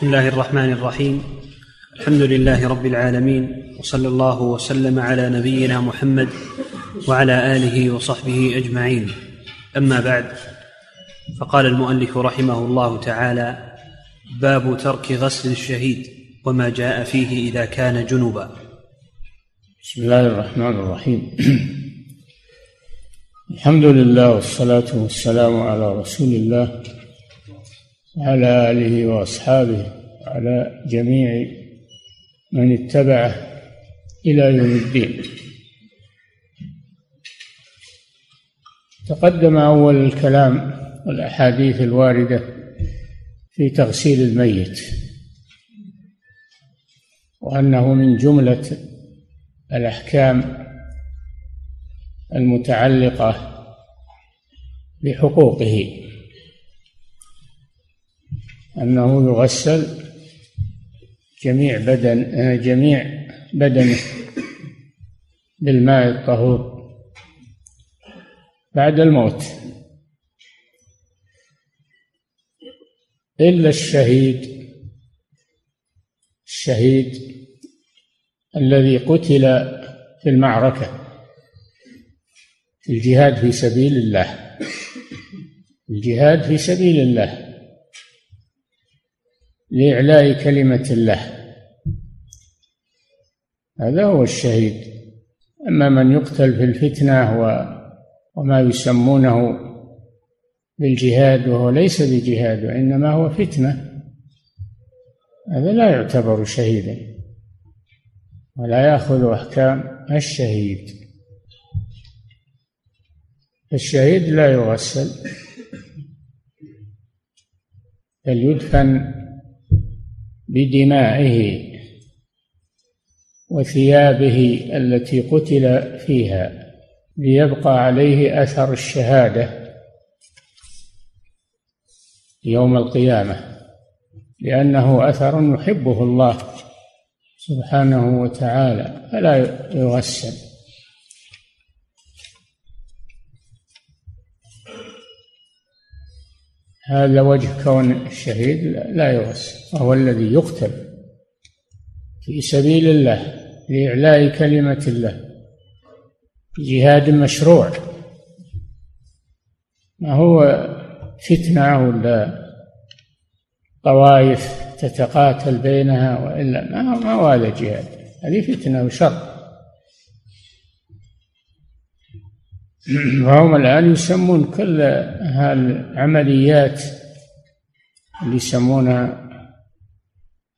بسم الله الرحمن الرحيم. الحمد لله رب العالمين وصلى الله وسلم على نبينا محمد وعلى آله وصحبه أجمعين. أما بعد فقال المؤلف رحمه الله تعالى باب ترك غسل الشهيد وما جاء فيه إذا كان جنبا بسم الله الرحمن الرحيم. الحمد لله والصلاة والسلام على رسول الله وعلى آله وأصحابه وعلى جميع من اتبعه إلى يوم الدين. تقدم أول الكلام والأحاديث الواردة في تغسيل الميت وأنه من جملة الأحكام المتعلقة بحقوقه. أنه يغسل جميع بدن جميع بدنه بالماء الطهور بعد الموت. إلا الشهيد الشهيد الذي قتل في المعركة في الجهاد في سبيل الله الجهاد في سبيل الله. لإعلاء كلمة الله. هذا هو الشهيد. أما من يقتل في الفتنة وما يسمونه بالجهاد وهو ليس بجهاد وإنما هو فتنة هذا لا يعتبر شهيدا ولا يأخذ أحكام الشهيد. الشهيد لا يغسل بل يدفن بدمائه وثيابه التي قتل فيها ليبقى عليه أثر الشهادة يوم القيامة لأنه أثر يحبه الله سبحانه وتعالى فلا يغسل. هذا وجه كون الشهيد لا يغسل وهو الذي يقتل في سبيل الله لإعلاء كلمة الله جهاد مشروع. ما هو فتنة ولا طوائف تتقاتل بينها وإلا ما ما هو هذا جهاد هذه فتنة وشر. فهم الآن يسمون كل هالعمليات اللي يسمونها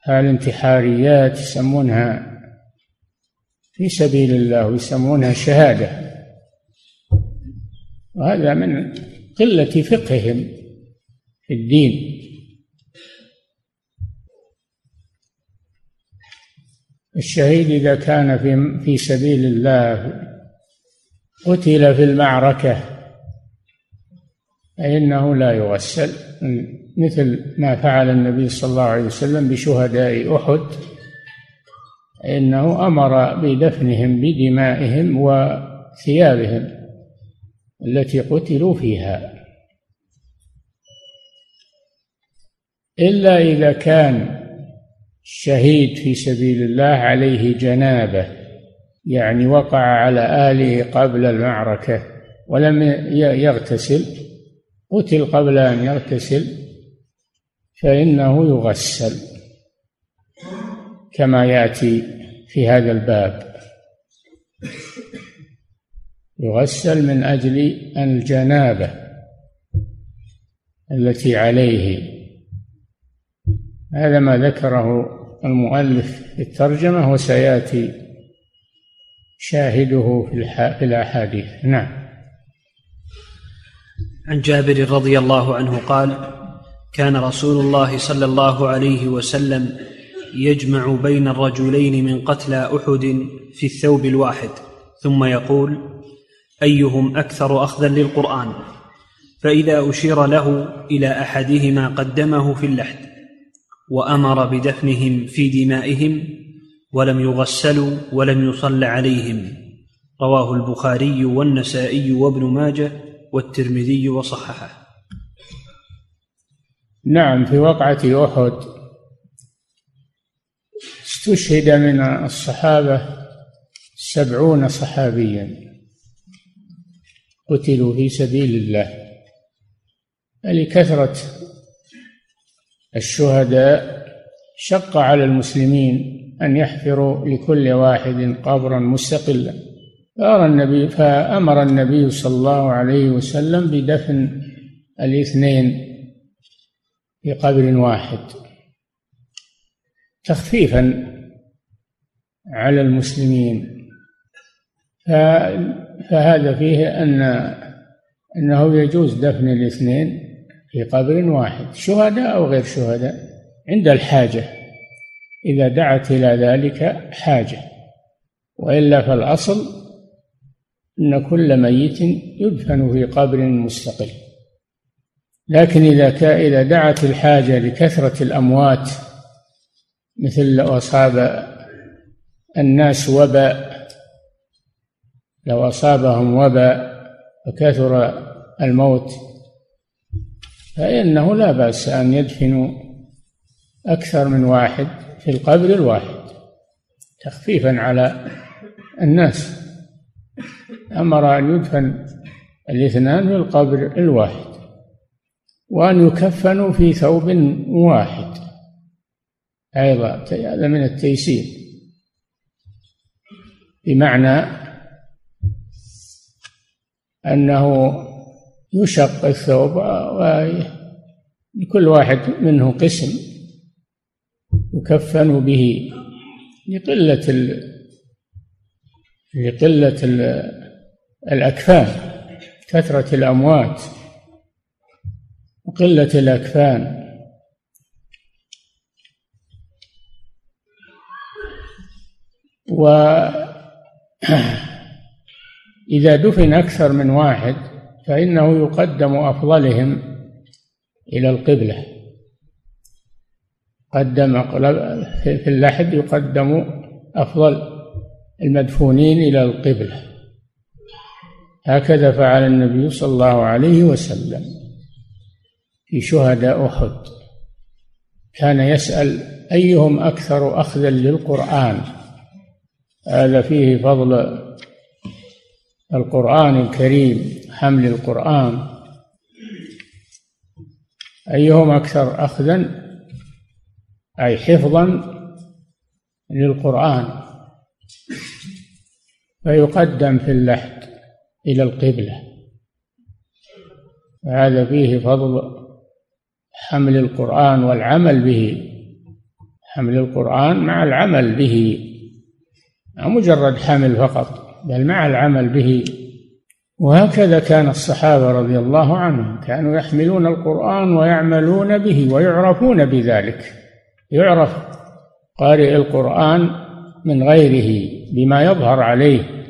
هالانتحاريات يسمونها في سبيل الله ويسمونها شهادة. وهذا من قلة فقههم في الدين. الشهيد إذا كان في في سبيل الله قتل في المعركة. فإنه لا يغسل مثل ما فعل النبي صلى الله عليه وسلم بشهداء أحد. إنه أمر بدفنهم بدمائهم وثيابهم التي قتلوا فيها. إلا إذا كان الشهيد في سبيل الله عليه جنابة. يعني وقع على آله قبل المعركة ولم يغتسل قتل قبل أن يغتسل فإنه يغسل كما يأتي في هذا الباب. يغسل من أجل الجنابة التي عليه. هذا ما ذكره المؤلف في الترجمة وسيأتي شاهده في الأحاديث. نعم. عن جابر رضي الله عنه قال كان رسول الله صلى الله عليه وسلم يجمع بين الرجلين من قتلى أحد في الثوب الواحد ثم يقول أيهم أكثر اخذا للقرآن؟ فإذا أشير له إلى أحدهما قدمه في اللحد وأمر بدفنهم في دمائهم ولم يغسلوا ولم يصل عليهم. رواه البخاري والنسائي وابن ماجه والترمذي وصححه. نعم في وقعة أحد استشهد من الصحابة سبعون صحابيا قتلوا في سبيل الله. لكثرة الشهداء شق على المسلمين أن يحفروا لكل واحد قبرا مستقلا. فأرى النبي فأمر النبي صلى الله عليه وسلم بدفن الاثنين في قبر واحد. تخفيفا على المسلمين. فهذا فيه أن أنه يجوز دفن الاثنين في قبر واحد. شهداء أو غير شهداء عند الحاجة. إذا دعت إلى ذلك حاجة وإلا فالأصل أن كل ميت يدفن في قبر مستقل. لكن إذا إذا دعت الحاجة لكثرة الأموات مثل لو أصاب الناس وباء لو أصابهم وباء وكثر الموت فإنه لا بأس أن يدفنوا أكثر من واحد. في القبر الواحد تخفيفا على الناس. أمر أن يدفن الاثنان في القبر الواحد وأن يكفنوا في ثوب واحد. أيضا هذا من التيسير. بمعنى أنه يشق الثوب ولكل واحد منه قسم. يكفن به لقلة ال... لقلة ال... الأكفان كثرة الأموات وقلة الأكفان. وإذا دفن أكثر من واحد فإنه يقدم أفضلهم إلى القبلة. قدم في اللحد يقدم أفضل المدفونين إلى القبلة. هكذا فعل النبي صلى الله عليه وسلم في شهداء أحد. كان يسأل أيهم أكثر أخذا للقرآن. هذا فيه فضل القرآن الكريم حمل القرآن. أيهم أكثر أخذا أي حفظا للقرآن فيقدم في اللحد إلى القبلة. وهذا فيه فضل حمل القرآن والعمل به. حمل القرآن مع العمل به مجرد حمل فقط بل مع العمل به. وهكذا كان الصحابة رضي الله عنهم كانوا يحملون القرآن ويعملون به ويعرفون بذلك. يعرف قارئ القرآن من غيره بما يظهر عليه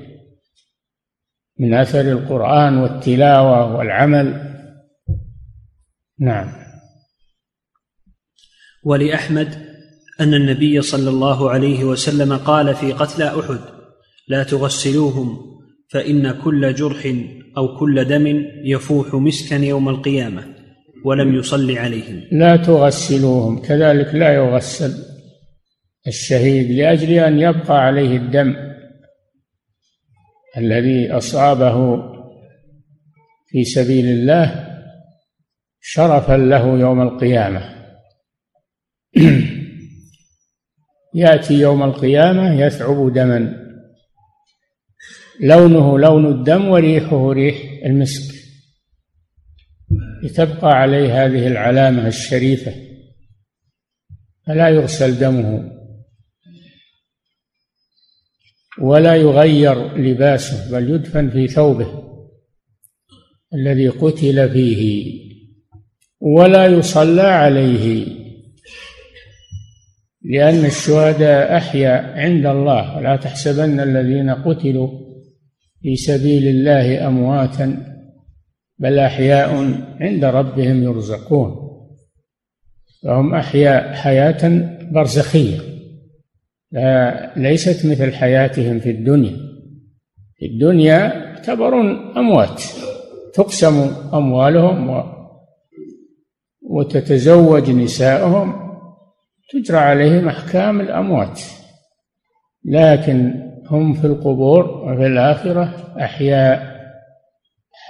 من أثر القرآن والتلاوة والعمل. نعم. ولأحمد أن النبي صلى الله عليه وسلم قال في قتلى أحد لا تغسلوهم فإن كل جرح أو كل دم يفوح مسكا يوم القيامة. ولم يصل عليهم. لا تغسلوهم كذلك لا يغسل الشهيد لأجل أن يبقى عليه الدم الذي أصابه في سبيل الله شرفا له يوم القيامة. يأتي يوم القيامة يثعب دما. لونه لون الدم وريحه ريح المسك. لتبقى عليه هذه العلامة الشريفة فلا يغسل دمه ولا يغير لباسه بل يدفن في ثوبه الذي قتل فيه ولا يصلى عليه لأن الشهداء أحيا عند الله. ولا تحسبن الذين قتلوا في سبيل الله أمواتا بل أحياء عند ربهم يرزقون. فهم أحياء حياة برزخية. ليست مثل حياتهم في الدنيا. في الدنيا يعتبرون أموات تقسم أموالهم و وتتزوج نساءهم تجرى عليهم أحكام الأموات. لكن هم في القبور وفي الآخرة أحياء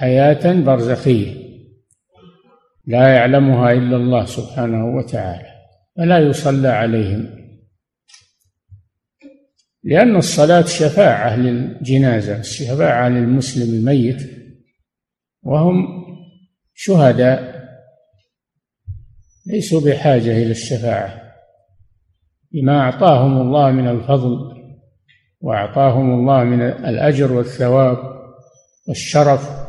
حياة برزخية. لا يعلمها إلا الله سبحانه وتعالى فلا يصلى عليهم. لأن الصلاة شفاعة للجنازة شفاعة للمسلم الميت وهم شهداء ليسوا بحاجة إلى الشفاعة. بما أعطاهم الله من الفضل وأعطاهم الله من الأجر والثواب والشرف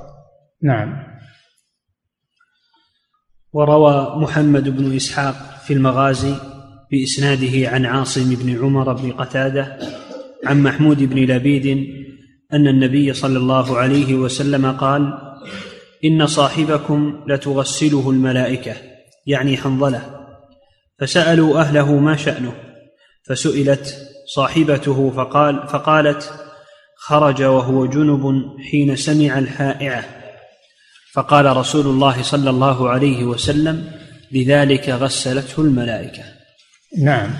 نعم. وروى محمد بن إسحاق في المغازي بإسناده عن عاصم بن عمر بن قتادة عن محمود بن لبيد أن النبي صلى الله عليه وسلم قال إن صاحبكم لتغسله الملائكة يعني حنظلة. فسألوا أهله ما شأنه فسئلت صاحبته فقال فقالت خرج وهو جنب حين سمع الحائعه فقال رسول الله صلى الله عليه وسلم لذلك غسلته الملائكة. نعم.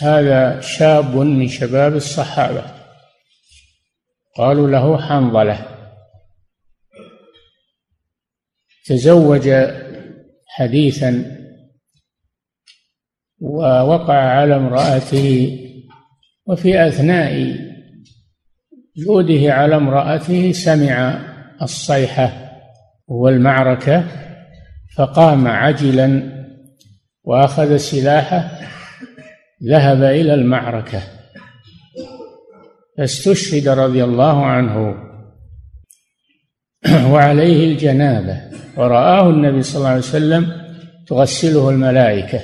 هذا شاب من شباب الصحابة. قالوا له حنظلة. تزوج حديثا ووقع على امرأته وفي أثناء جوده على امرأته سمع الصيحة. والمعركة فقام عجلا وأخذ سلاحه ذهب إلى المعركة. فاستشهد رضي الله عنه وعليه الجنابة. ورآه النبي صلى الله عليه وسلم تغسله الملائكة.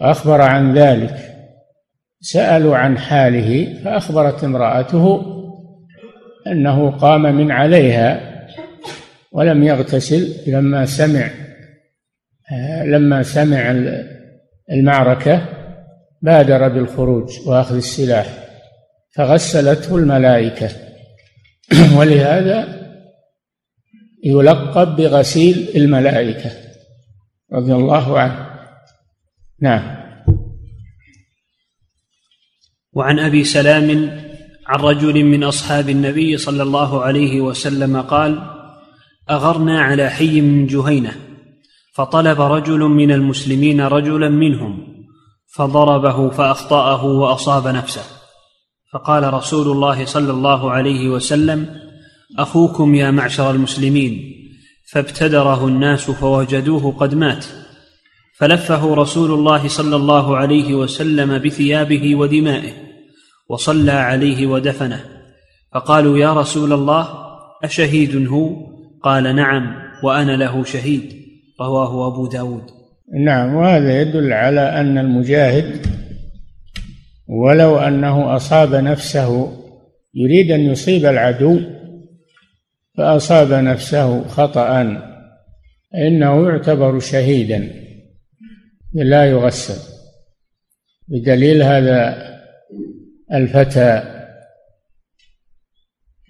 فأخبر عن ذلك. سألوا عن حاله فأخبرت امرأته أنه قام من عليها. ولم يغتسل لما سمع لما سمع المعركة بادر بالخروج وأخذ السلاح فغسلته الملائكة. ولهذا يلقب بغسيل الملائكة. رضي الله عنه. نعم. وعن أبي سلام عن رجل من أصحاب النبي صلى الله عليه وسلم قال أغرنا على حي من جهينة فطلب رجل من المسلمين رجلا منهم فضربه فأخطأه وأصاب نفسه. فقال رسول الله صلى الله عليه وسلم أخوكم يا معشر المسلمين فابتدره الناس فوجدوه قد مات. فلفه رسول الله صلى الله عليه وسلم بثيابه ودمائه وصلى عليه ودفنه. فقالوا يا رسول الله أشهيد هو؟ قال نعم وأنا له شهيد رواه أبو داود. نعم وهذا يدل على أن المجاهد ولو أنه أصاب نفسه يريد أن يصيب العدو فأصاب نفسه خطأ إنه يعتبر شهيدا لا يغسل. بدليل هذا الفتى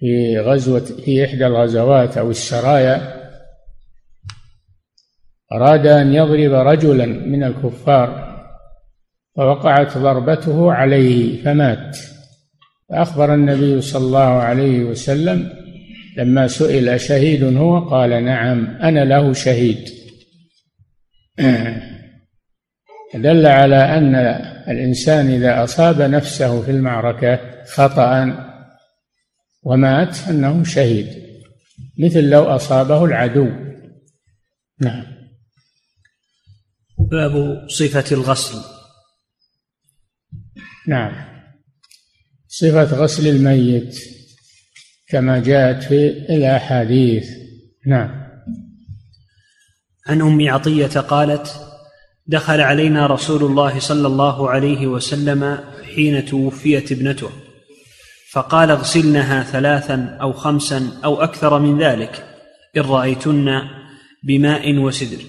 في غزوة في إحدى الغزوات أو السرايا أراد أن يضرب رجلا من الكفار فوقعت ضربته عليه فمات. فأخبر النبي صلى الله عليه وسلم لما سئل أشهيد هو قال نعم أنا له شهيد. دل على أن الإنسان إذا أصاب نفسه في المعركة خطأ ومات أنه شهيد مثل لو أصابه العدو. نعم. باب صفة الغسل. نعم. صفة غسل الميت كما جاءت في الأحاديث. نعم. عن أم عطية قالت دخل علينا رسول الله صلى الله عليه وسلم حين توفيت ابنته. فقال اغسلنها ثلاثا أو خمسا أو أكثر من ذلك إن رأيتن بماء وسدر.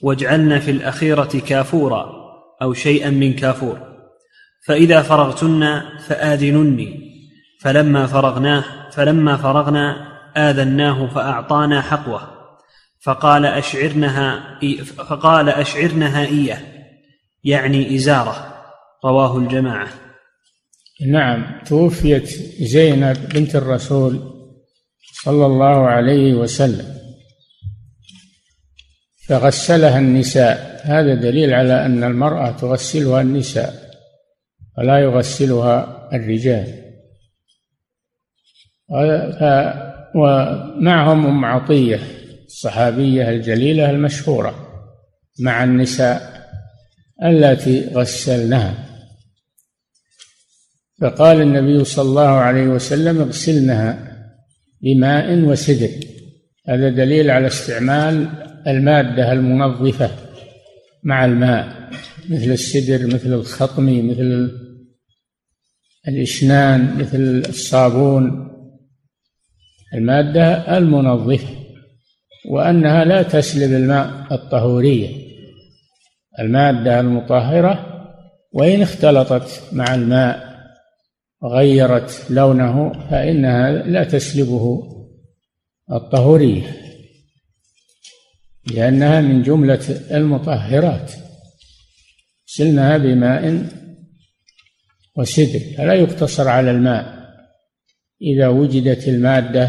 واجعلن في الأخيرة كافورا أو شيئا من كافور. فإذا فرغتن فآذنني. فلما فرغناه فلما فرغنا آذناه فأعطانا حقوة. فقال أشعرنها فقال أشعرنها إياه يعني إزاره. رواه الجماعة. نعم توفيت زينب بنت الرسول صلى الله عليه وسلم. فغسلها النساء. هذا دليل على أن المرأة تغسلها النساء ولا يغسلها الرجال. ومعهم أم عطية الصحابية الجليلة المشهورة مع النساء اللاتي غسلنها فقال النبي صلى الله عليه وسلم اغسلنها بماء وسدر. هذا دليل على استعمال المادة المنظفة مع الماء مثل السدر مثل الخطم مثل الإشنان مثل الصابون. المادة المنظفة وأنها لا تسلب الماء الطهورية. المادة المطهرة وإن اختلطت مع الماء وغيرت لونه فإنها لا تسلبه الطهورية لأنها من جملة المطهرات. سلناها بماء وسدر فلا يقتصر على الماء إذا وجدت المادة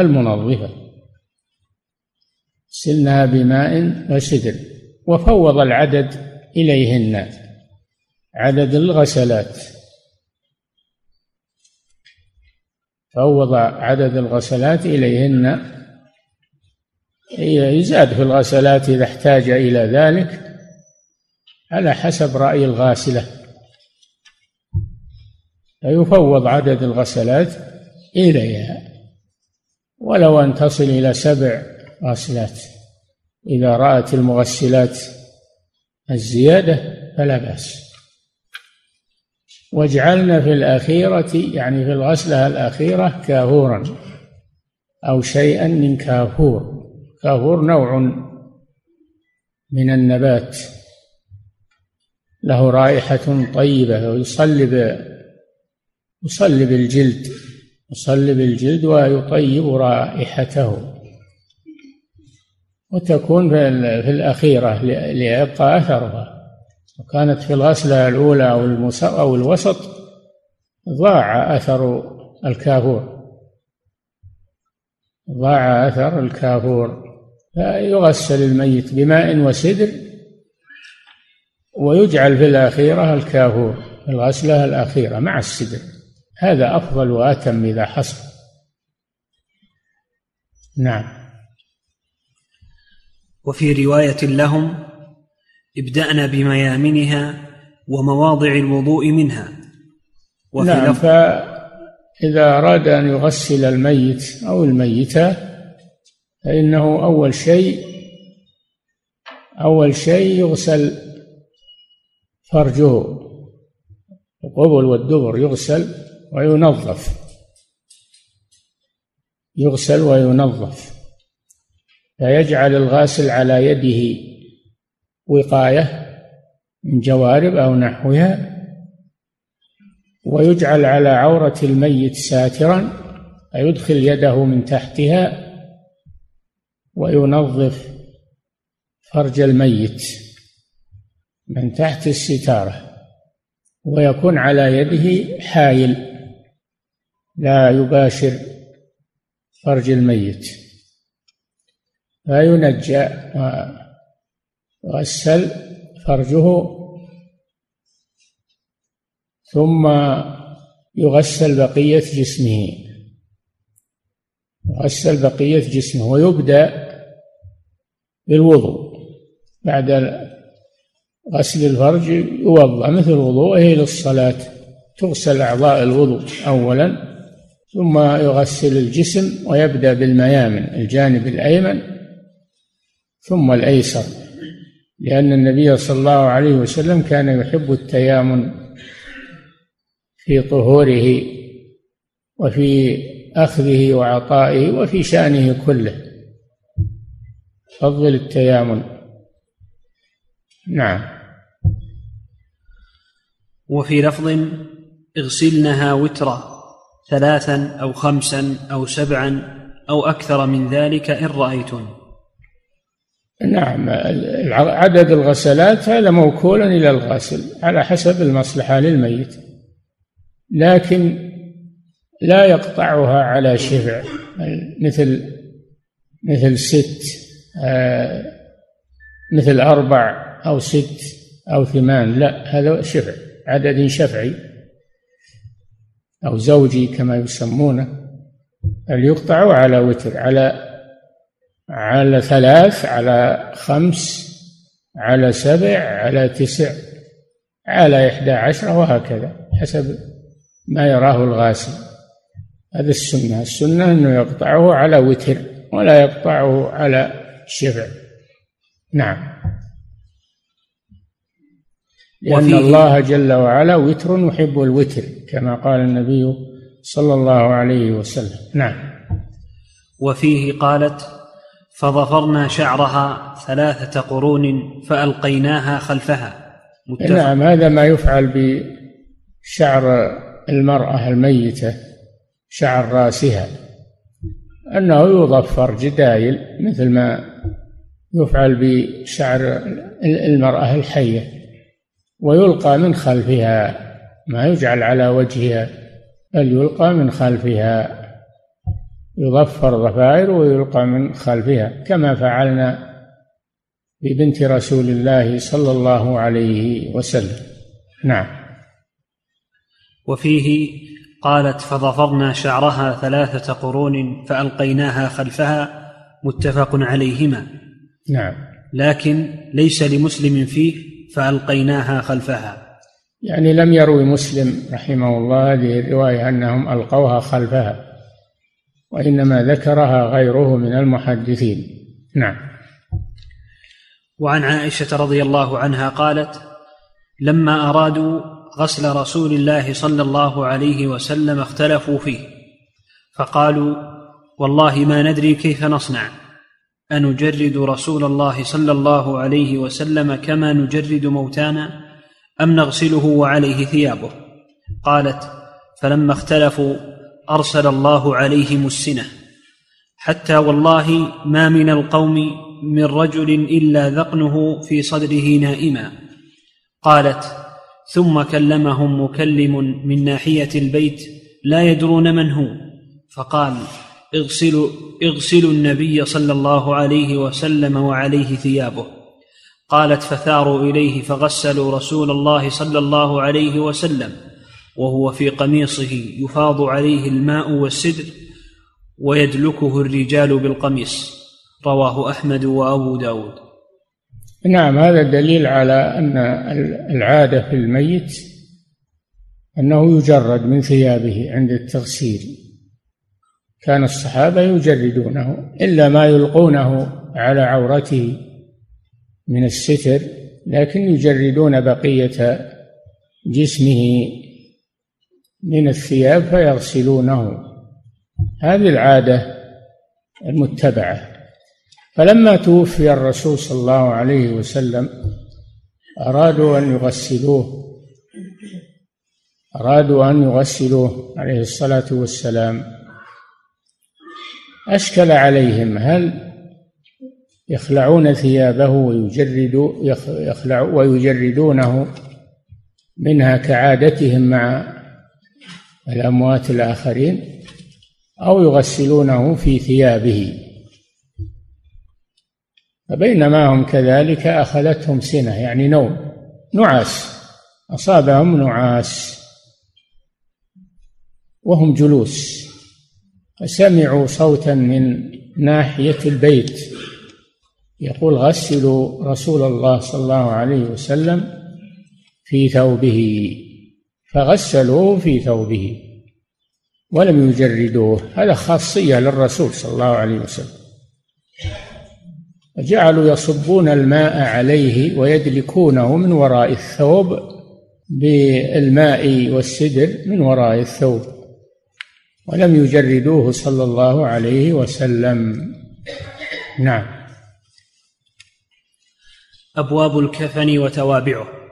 المنظفة. سلناها بماء وسدر وفوض العدد إليهن عدد الغسلات. فوض عدد الغسلات إليهن. يزاد في الغسلات إذا احتاج إلى ذلك على حسب رأي الغاسلة. فيفوض عدد الغسلات إليها. ولو أن تصل إلى سبع غسلات. إذا رأت المغسلات الزيادة فلا بأس. واجعلنا في الأخيرة يعني في الغسلة الأخيرة كافورا أو شيئا من كافور. كافور نوع من النبات له رائحة طيبة ويصلب يصلب الجلد يصلب الجلد ويطيب رائحته. وتكون في الأخيرة ليبقى أثرها. وكانت في الغسلة الأولى أو أو الوسط ضاع أثر الكافور. ضاع أثر الكافور. فيغسل الميت بماء وسدر ويجعل في الأخيرة الكافور في الغسلة الأخيرة مع السدر. هذا أفضل وأتم إذا حصل. نعم. وفي رواية لهم ابدأنا بميامنها ومواضع الوضوء منها. وفي نعم فإذا أراد أن يغسل الميت أو الميتة فإنه أول شيء أول شيء يغسل فرجه. القبل والدبر يغسل وينظف. يغسل وينظف. فيجعل الغاسل على يده. وقاية من جوارب أو نحوها ويجعل على عورة الميت ساترا فيدخل يده من تحتها وينظف فرج الميت من تحت الستارة ويكون على يده حايل لا يباشر فرج الميت. فينجى ويغسل فرجه ثم يغسل بقية جسمه. يغسل بقية جسمه ويبدأ بالوضوء. بعد غسل الفرج يوضأ مثل وضوءه للصلاة تغسل أعضاء الوضوء أولا ثم يغسل الجسم ويبدأ بالميامن الجانب الأيمن ثم الأيسر. لأن النبي صلى الله عليه وسلم كان يحب التيامن في طهوره وفي أخذه وعطائه وفي شأنه كله. فضل التيامن. نعم. وفي لفظ اغسلنها وترا ثلاثا أو خمسا أو سبعا أو أكثر من ذلك إن رأيتن. نعم عدد الغسلات هذا موكول إلى الغاسل على حسب المصلحة للميت لكن لا يقطعها على شفع مثل مثل ست آه، مثل أربع أو ست أو ثمان لا هذا شفع عدد شفعي أو زوجي كما يسمونه بل يقطع على وتر على على ثلاث على خمس على سبع على تسع على إحدى عشرة وهكذا حسب ما يراه الغاسل. هذا السنة السنة أنه يقطعه على وتر ولا يقطعه على شفع نعم. لأن الله جل وعلا وتر يحب الوتر كما قال النبي صلى الله عليه وسلم. نعم. وفيه قالت فظفرنا شعرها ثلاثة قرون فألقيناها خلفها. متفق. نعم هذا ما يفعل بشعر المرأة الميتة شعر راسها. أنه يظفر جدايل مثل ما يفعل بشعر المرأة الحية ويلقى من خلفها ما يجعل على وجهها بل يلقى من خلفها. يضفر ضفائر ويلقى من خلفها كما فعلنا ببنت رسول الله صلى الله عليه وسلم. نعم. وفيه قالت فظفرنا شعرها ثلاثة قرون فألقيناها خلفها متفق عليهما. نعم. لكن ليس لمسلم فيه فألقيناها خلفها. يعني لم يروي مسلم رحمه الله هذه الرواية أنهم ألقوها خلفها. وإنما ذكرها غيره من المحدثين. نعم. وعن عائشة رضي الله عنها قالت لما أرادوا غسل رسول الله صلى الله عليه وسلم اختلفوا فيه فقالوا والله ما ندري كيف نصنع أنجرد رسول الله صلى الله عليه وسلم كما نجرد موتانا أم نغسله وعليه ثيابه؟ قالت فلما اختلفوا أرسل الله عليهم السنة. حتى والله ما من القوم من رجل إلا ذقنه في صدره نائما. قالت ثم كلمهم مكلم من ناحية البيت لا يدرون من هو. فقال اغسلوا اغسلوا النبي صلى الله عليه وسلم وعليه ثيابه. قالت فثاروا إليه فغسلوا رسول الله صلى الله عليه وسلم. وهو في قميصه يفاض عليه الماء والسدر ويدلكه الرجال بالقميص. رواه أحمد وأبو داود. نعم هذا دليل على أن العادة في الميت أنه يجرد من ثيابه عند التغسيل. كان الصحابة يجردونه إلا ما يلقونه على عورته من الستر لكن يجردون بقية جسمه من الثياب فيغسلونه. هذه العادة المتبعة. فلما توفي الرسول صلى الله عليه وسلم أرادوا أن يغسلوه. أرادوا أن يغسلوه عليه الصلاة والسلام. أشكل عليهم هل يخلعون ثيابه ويجردوا يخلع ويجردونه منها كعادتهم مع الأموات الآخرين أو يغسلونه في ثيابه. فبينما هم كذلك أخذتهم سنة يعني نوم نعاس أصابهم نعاس وهم جلوس. فسمعوا صوتا من ناحية البيت يقول غسلوا رسول الله صلى الله عليه وسلم في ثوبه. فغسلوه في ثوبه ولم يجردوه. هذا خاصية للرسول صلى الله عليه وسلم. جعلوا يصبون الماء عليه ويدلكونه من وراء الثوب بالماء والسدر من وراء الثوب ولم يجردوه صلى الله عليه وسلم. نعم. أبواب الكفن وتوابعه.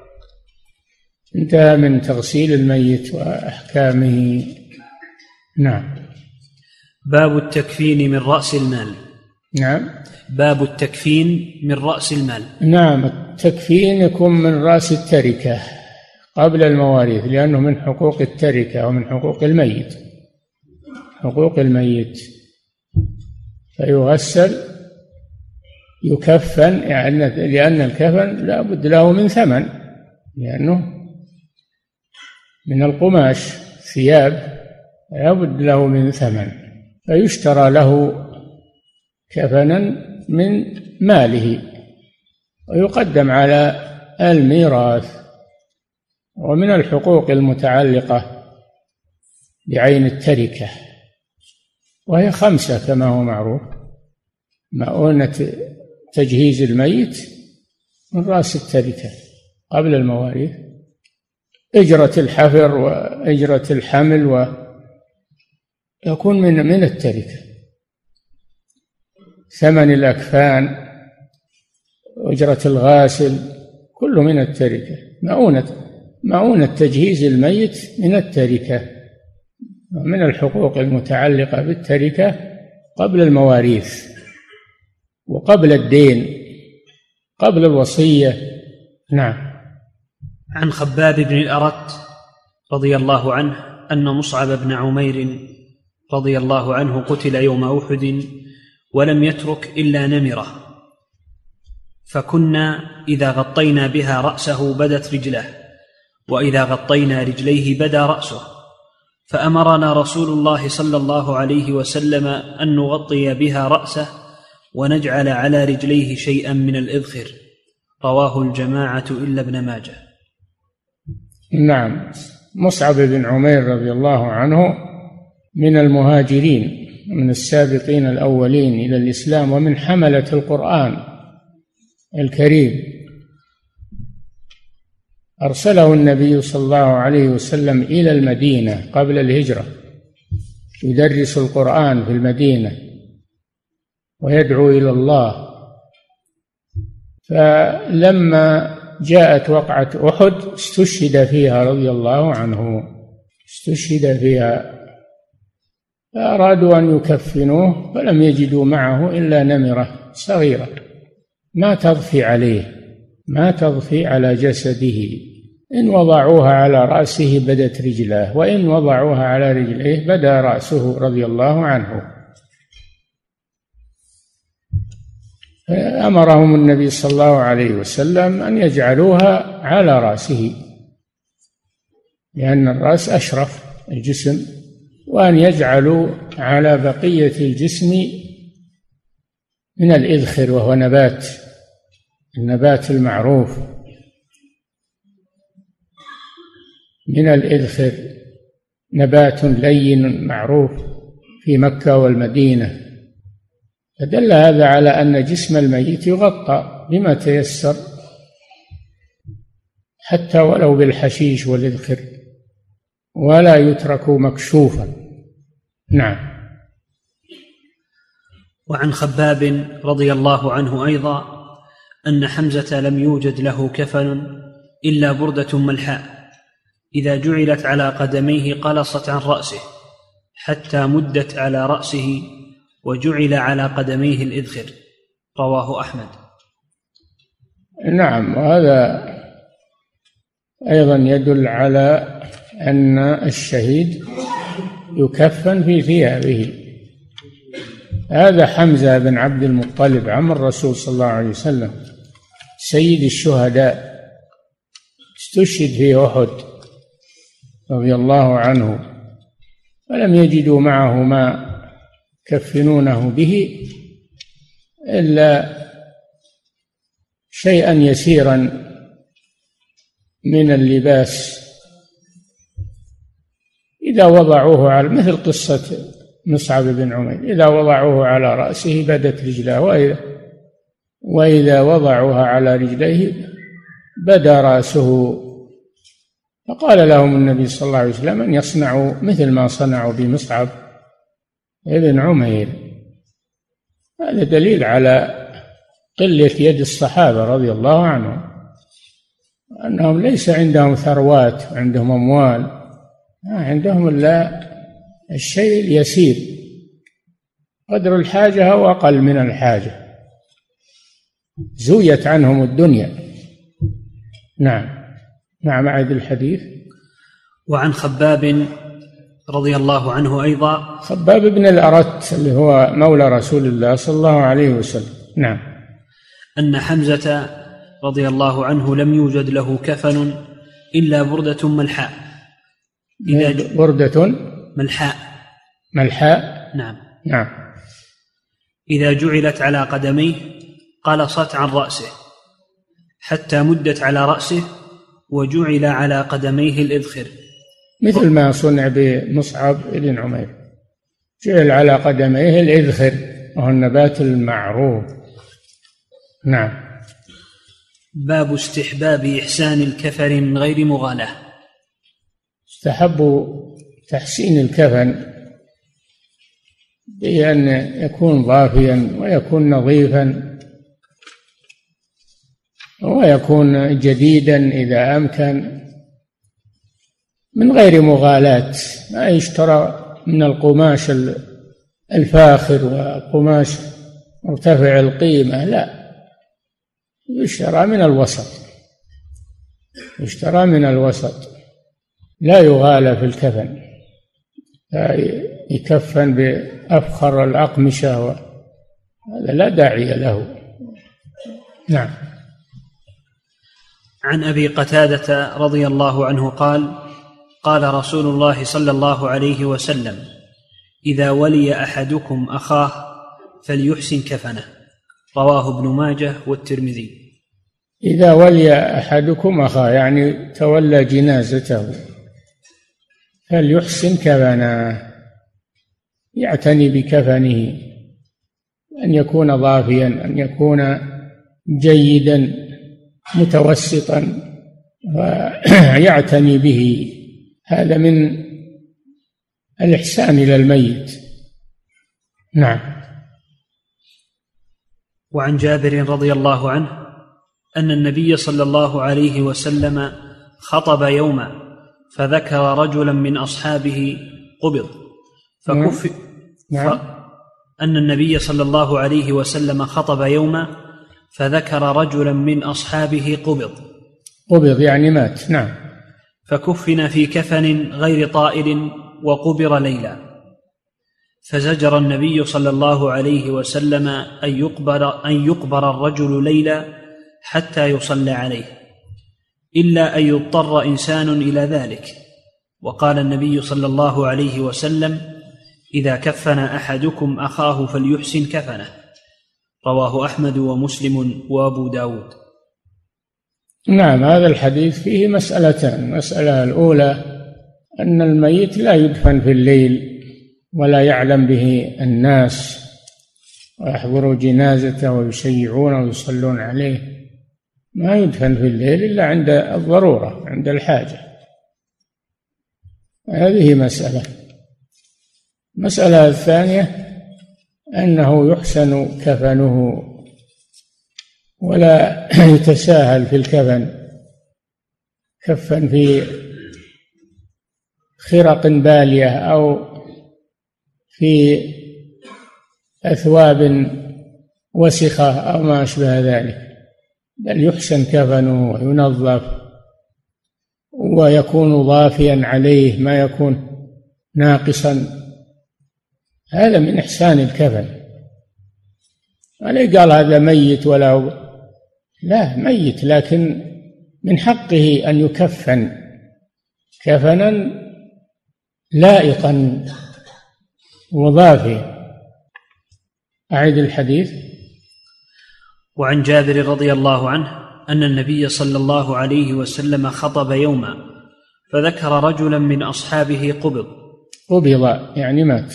انتهى من تغسيل الميت وأحكامه. نعم. باب التكفين من رأس المال. نعم. باب التكفين من رأس المال. نعم التكفين يكون من رأس التركة قبل المواريث لأنه من حقوق التركة ومن حقوق الميت. حقوق الميت. فيغسل يكفن يعني لأن الكفن لا بد له من ثمن لأنه من القماش ثياب لا بد له من ثمن فيشترى له كفنا من ماله ويقدم على الميراث ومن الحقوق المتعلقة بعين التركة وهي خمسة كما هو معروف مؤونة تجهيز الميت من رأس التركة قبل المواريث. إجرة الحفر وإجرة الحمل و يكون من من التركة ثمن الأكفان أجرة الغاسل كله من التركة مؤونة مؤونة تجهيز الميت من التركة من الحقوق المتعلقة بالتركة قبل المواريث وقبل الدين قبل الوصية. نعم. عن خباب بن الأرت رضي الله عنه أن مصعب بن عمير رضي الله عنه قتل يوم أحد ولم يترك إلا نمرة فكنا إذا غطينا بها رأسه بدت رجله وإذا غطينا رجليه بدا رأسه فأمرنا رسول الله صلى الله عليه وسلم أن نغطي بها رأسه ونجعل على رجليه شيئا من الإذخر رواه الجماعة إلا ابن ماجه. نعم. مصعب بن عمير رضي الله عنه من المهاجرين من السابقين الأولين إلى الإسلام ومن حملة القرآن الكريم. أرسله النبي صلى الله عليه وسلم إلى المدينة قبل الهجرة يدرس القرآن في المدينة ويدعو إلى الله. فلما جاءت وقعة أحد استشهد فيها رضي الله عنه. استشهد فيها. فأرادوا أن يكفنوه فلم يجدوا معه إلا نمرة صغيرة. ما تضفي عليه ما تضفي على جسده. إن وضعوها على رأسه بدت رجلاه وإن وضعوها على رجليه بدا رأسه رضي الله عنه. أمرهم النبي صلى الله عليه وسلم أن يجعلوها على رأسه لأن الرأس أشرف الجسم وأن يجعلوا على بقية الجسم من الإذخر وهو نبات النبات المعروف. من الإذخر نبات لين معروف في مكة والمدينة. فدل هذا على أن جسم الميت يغطى بما تيسر حتى ولو بالحشيش والإذخر ولا يترك مكشوفا. نعم. وعن خباب رضي الله عنه أيضا أن حمزة لم يوجد له كفن إلا بردة ملحاء. إذا جعلت على قدميه قلصت عن رأسه حتى مدت على رأسه وجعل على قدميه الإذخر. رواه أحمد. نعم وهذا أيضا يدل على أن الشهيد يكفن في ثيابه هذا حمزة بن عبد المطلب عم الرسول صلى الله عليه وسلم سيد الشهداء استشهد في أحد رضي الله عنه فلم يجدوا معه ما يكفنونه به إلا شيئا يسيرا من اللباس. إذا وضعوه على مثل قصة مصعب بن عمير إذا وضعوه على رأسه بدت رجلاه وإذا وإذا وضعوها على رجليه بدا رأسه. فقال لهم النبي صلى الله عليه وسلم أن يصنعوا مثل ما صنعوا بمصعب. ابن عمير. هذا دليل على قلة يد الصحابة رضي الله عنهم أنهم ليس عندهم ثروات عندهم أموال ما عندهم إلا الشيء اليسير. قدر الحاجة أو أقل من الحاجة. زويت عنهم الدنيا. نعم. نعم أعد الحديث. وعن خباب رضي الله عنه أيضا. خباب بن الأرت اللي هو مولى رسول الله صلى الله عليه وسلم. نعم. أن حمزة رضي الله عنه لم يوجد له كفن إلا بردة ملحاء. إذا بردة؟ ملحاء. ملحاء؟ نعم. نعم. إذا جعلت على قدميه قلصت عن رأسه حتى مدت على رأسه وجعل على قدميه الإذخر. مثل ما صنع بمصعب بن عمير. جعل على قدميه الإذخر وهو النبات المعروف. نعم. باب استحباب إحسان الكفن من غير مغالاة. استحب تحسين الكفن بأن يكون ضافيا ويكون نظيفا ويكون جديدا إذا أمكن. من غير مغالاة ما يشترى من القماش الفاخر وقماش مرتفع القيمة لا. يشترى من الوسط. يشترى من الوسط. لا يغالى في الكفن. يكفن بأفخر الأقمشة هذا لا داعي له. نعم. عن أبي قتادة رضي الله عنه قال قال رسول الله صلى الله عليه وسلم إذا ولي أحدكم أخاه فليحسن كفنه. رواه ابن ماجه والترمذي. إذا ولي أحدكم أخاه يعني تولى جنازته فليحسن كفنه يعتني بكفنه أن يكون ضافيا أن يكون جيدا متوسطا ويعتني به. هذا من الإحسان إلى الميت. نعم. وعن جابر رضي الله عنه أن النبي صلى الله عليه وسلم خطب يوما فذكر رجلا من أصحابه قبض. فكف نعم. نعم. أن النبي صلى الله عليه وسلم خطب يوما فذكر رجلا من أصحابه قبض. قبض يعني مات. نعم. فكفن في كفن غير طائل وقبر ليلا. فزجر النبي صلى الله عليه وسلم أن يقبر أن يقبر الرجل ليلا حتى يصلى عليه إلا أن يضطر إنسان إلى ذلك. وقال النبي صلى الله عليه وسلم إذا كفن أحدكم أخاه فليحسن كفنه. رواه أحمد ومسلم وأبو داود. نعم هذا الحديث فيه مسألتان. المسألة الأولى أن الميت لا يدفن في الليل ولا يعلم به الناس ويحضروا جنازته ويشيعون ويصلون عليه. ما يدفن في الليل إلا عند الضرورة عند الحاجة. هذه مسألة. المسألة الثانية أنه يحسن كفنه ولا يتساهل في الكفن كفن في خرق بالية أو في أثواب وسخة أو ما أشبه ذلك. بل يحسن كفنه وينظف ويكون ضافيا عليه ما يكون ناقصا. هذا من إحسان الكفن. ولا قال هذا ميت ولا لا ميت لكن من حقه أن يكفن. كفنا لائقا وضافيا. أعد الحديث. وعن جابر رضي الله عنه أن النبي صلى الله عليه وسلم خطب يوما فذكر رجلا من أصحابه قبض. قبض يعني مات.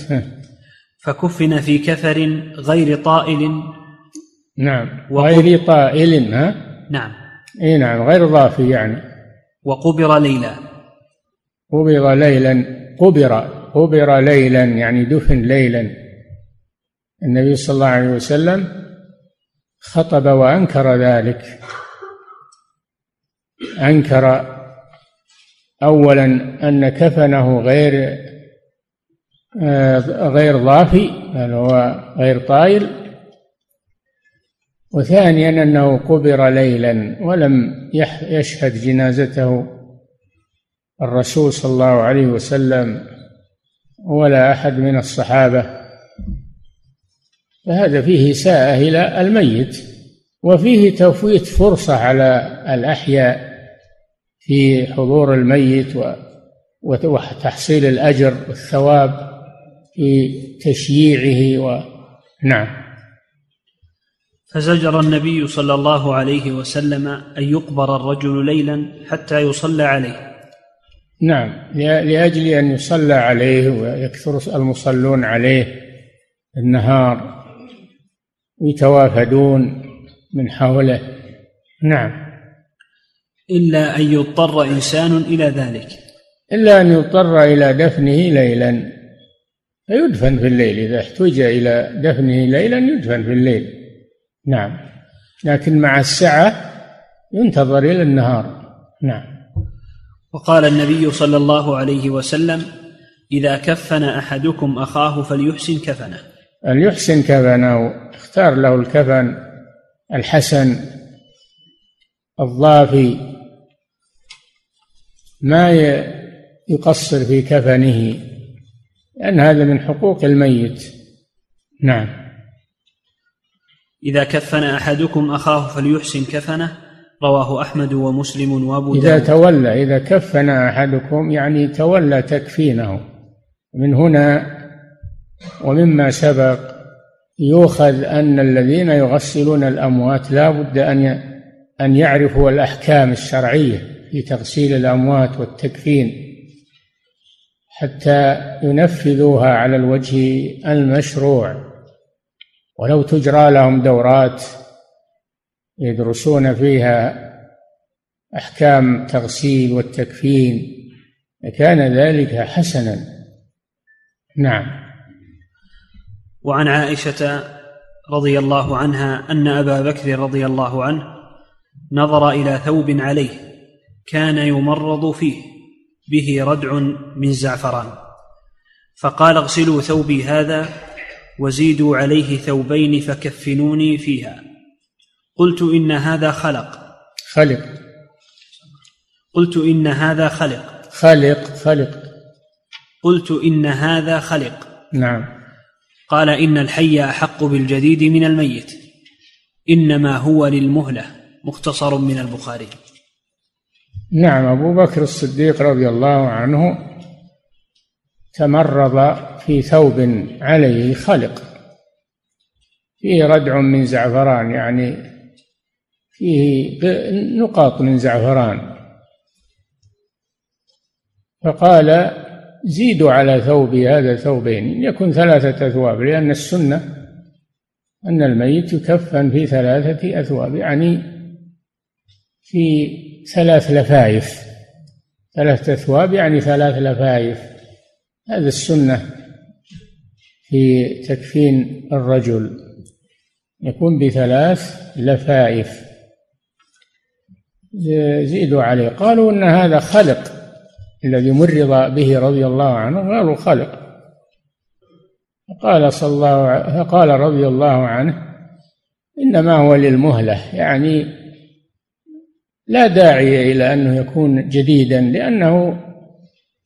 فكفن في كفر غير طائل نعم. غير طائل ها؟ نعم. إي نعم غير ضافي يعني. وقبر ليلا. قبر ليلا قبر قبر ليلا يعني دفن ليلا. النبي صلى الله عليه وسلم خطب وأنكر ذلك. أنكر اولا أن كفنه غير آه، غير ضافي بل هو غير طايل وثانيا أنه قبر ليلا ولم يشهد جنازته الرسول صلى الله عليه وسلم ولا أحد من الصحابة. فهذا فيه إساءة إلى الميت وفيه تفويت فرصة على الأحياء في حضور الميت وتحصيل الأجر والثواب في تشييعه و نعم. فزجر النبي صلى الله عليه وسلم أن يقبر الرجل ليلا حتى يصلى عليه. نعم لأجل أن يصلى عليه ويكثر المصلون عليه النهار يتوافدون من حوله. نعم. إلا أن يضطر إنسان إلى ذلك. إلا أن يضطر إلى دفنه ليلا. فيدفن في الليل إذا احتج إلى دفنه ليلا يدفن في الليل. نعم. لكن مع السعة ينتظر إلى النهار. نعم. وقال النبي صلى الله عليه وسلم إذا كفن أحدكم أخاه فليحسن كفنه. فليحسن كفنه. اختار له الكفن الحسن الضافي. ما يقصر في كفنه لأن هذا من حقوق الميت. نعم. إذا كفن أحدكم أخاه فليحسن كفنه. رواه أحمد ومسلم وأبو إذا داود. تولى إذا كفن أحدكم يعني تولى تكفينه. من هنا ومما سبق يؤخذ أن الذين يغسلون الأموات لا بد أن أن يعرفوا الأحكام الشرعية في تغسيل الأموات والتكفين حتى ينفذوها على الوجه المشروع. ولو تجرى لهم دورات يدرسون فيها أحكام تغسيل والتكفين كان ذلك حسنا. نعم. وعن عائشة رضي الله عنها أن أبا بكر رضي الله عنه نظر إلى ثوب عليه كان يمرض فيه به ردع من زعفران. فقال اغسلوا ثوبي هذا وزيدوا عليه ثوبين فكفنوني فيها. قلت إن هذا خلق. خلق. قلت إن هذا خلق. خلق خلق. قلت إن هذا خلق. نعم. قال إن الحي أحق بالجديد من الميت. إنما هو للمهلة. مختصر من البخاري. نعم أبو بكر الصديق رضي الله عنه تمرض في ثوب عليه خلق فيه ردع من زعفران يعني فيه نقاط من زعفران. فقال زيدوا على ثوبي هذا ثوبين يكن ثلاثة أثواب لأن السنة أن الميت يكفن في ثلاثة أثواب يعني في ثلاث لفايف. ثلاثة أثواب يعني ثلاث لفايف. هذا السنة في تكفين الرجل يكون بثلاث لفائف. زيدوا عليه. قالوا إن هذا خلق الذي مرض به رضي الله عنه قالوا خلق. قال صلى الله فقال رضي الله عنه إنما هو للمهلة. يعني لا داعي إلى أنه يكون جديدا لأنه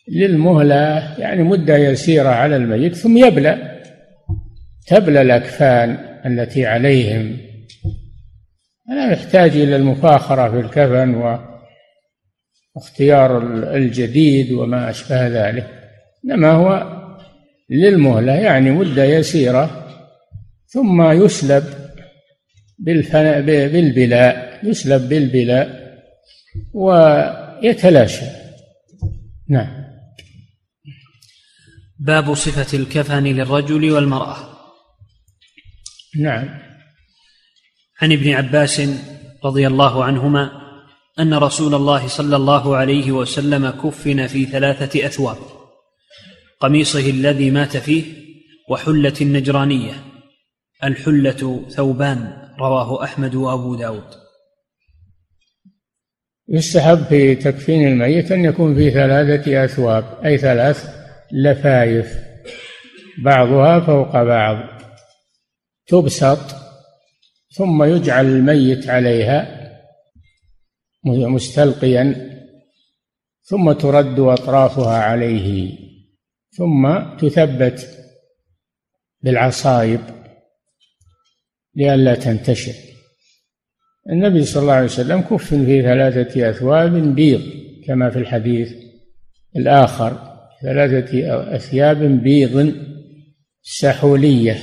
للمهلة يعني مدة يسيرة على الميت ثم يبلى تبلى الأكفان التي عليهم. لا يحتاج إلى المفاخرة في الكفن واختيار الجديد وما أشبه ذلك. إنما هو للمهلة يعني مدة يسيرة ثم يسلب بالبلاء يسلب بالبلاء ويتلاشى. نعم. باب صفة الكفن للرجل والمرأة. نعم. عن ابن عباس رضي الله عنهما أن رسول الله صلى الله عليه وسلم كفن في ثلاثة أثواب قميصه الذي مات فيه وحلة النجرانية. الحلة ثوبان رواه أحمد وأبو داود. يستحب في تكفين الميت أن يكون في ثلاثة أثواب أي ثلاث لفايف. بعضها فوق بعض. تبسط ثم يجعل الميت عليها مستلقيا ثم ترد أطرافها عليه ثم تثبت بالعصايب لئلا تنتشر. النبي صلى الله عليه وسلم كفن في ثلاثة أثواب بيض كما في الحديث الآخر. ثلاثة أثياب بيض سحولية.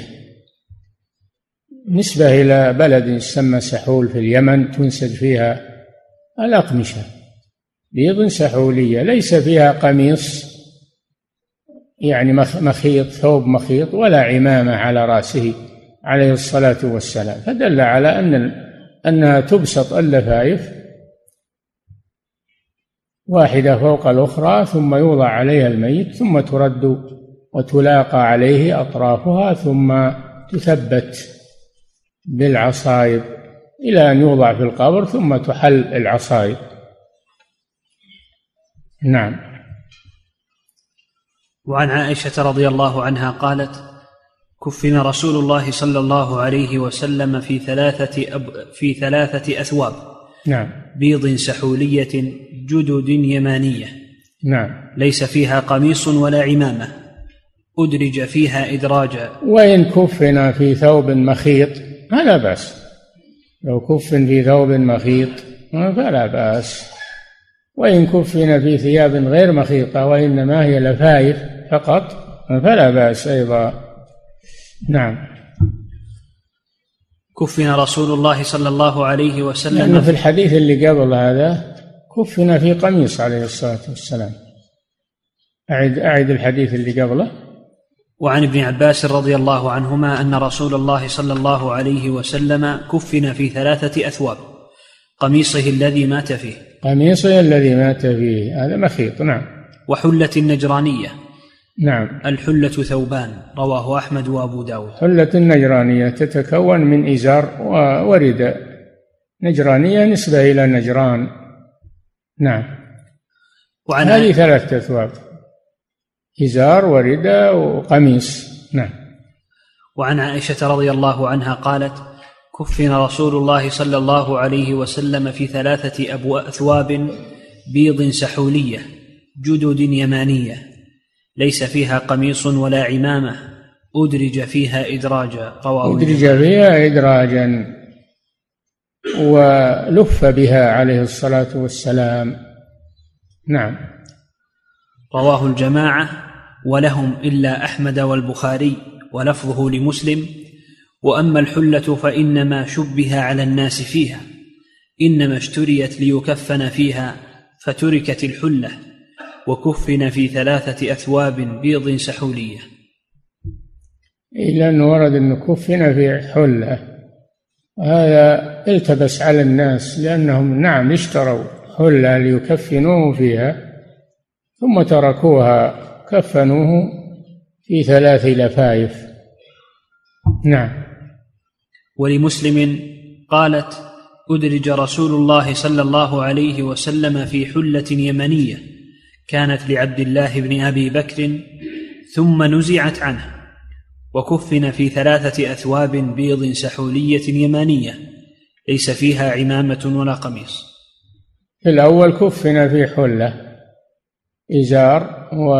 نسبة إلى بلد يسمى سحول في اليمن تنسج فيها الأقمشة. بيض سحولية ليس فيها قميص يعني مخيط ثوب مخيط ولا عمامة على رأسه عليه الصلاة والسلام. فدل على أن أنها تبسط اللفائف واحدة فوق الأخرى ثم يوضع عليها الميت ثم ترد وتلاقى عليه أطرافها ثم تثبت بالعصايب إلى أن يوضع في القبر ثم تحل العصايب. نعم. وعن عائشة رضي الله عنها قالت كفن رسول الله صلى الله عليه وسلم في ثلاثة أب في ثلاثة أثواب. نعم. بيض سحولية جدد يمانية. نعم. ليس فيها قميص ولا عمامة. أدرج فيها إدراجا وإن كفن في ثوب مخيط فلا بأس. لو كفن في ثوب مخيط فلا بأس. وإن كفن في ثياب غير مخيطة وإنما هي لفائف فقط فلا بأس أيضا. نعم. كفن رسول الله صلى الله عليه وسلم. لأنه في الحديث اللي قبل هذا كفن في قميص عليه الصلاة والسلام. أعد أعد الحديث اللي قبله. وعن ابن عباس رضي الله عنهما أن رسول الله صلى الله عليه وسلم كفن في ثلاثة أثواب. قميصه الذي مات فيه. قميصه الذي مات فيه. هذا مخيط نعم. وحلة النجرانية. نعم. الحلة ثوبان رواه أحمد وأبو داود. حلة النجرانية تتكون من إزار ورداء نجرانية نسبة إلى نجران. نعم. وعن هذه ثلاثة أثواب. إزار ورداء وقميص. نعم. وعن عائشة رضي الله عنها قالت كفن رسول الله صلى الله عليه وسلم في ثلاثة أبو أثواب بيض سحولية جدد يمانية. ليس فيها قميص ولا عمامة. أدرج فيها إدراجا. رواه أدرج فيها إدراجا ولف بها عليه الصلاة والسلام. نعم. رواه الجماعة ولهم إلا أحمد والبخاري ولفظه لمسلم. وأما الحلة فإنما شبه على الناس فيها. إنما اشتريت ليكفن فيها فتركت الحلة. وكفن في ثلاثة أثواب بيض سحولية. إلا أنه ورد أنه كفن في حلة. هذا التبس على الناس لأنهم نعم اشتروا حلة ليكفنوه فيها ثم تركوها كفنوه في ثلاث لفائف نعم. ولمسلم قالت أدرج رسول الله صلى الله عليه وسلم في حلة يمنية. كانت لعبد الله بن أبي بكر ثم نزعت عنه وكفن في ثلاثة أثواب بيض سحولية يمانية ليس فيها عمامة ولا قميص. في الأول كفن في حلة إزار و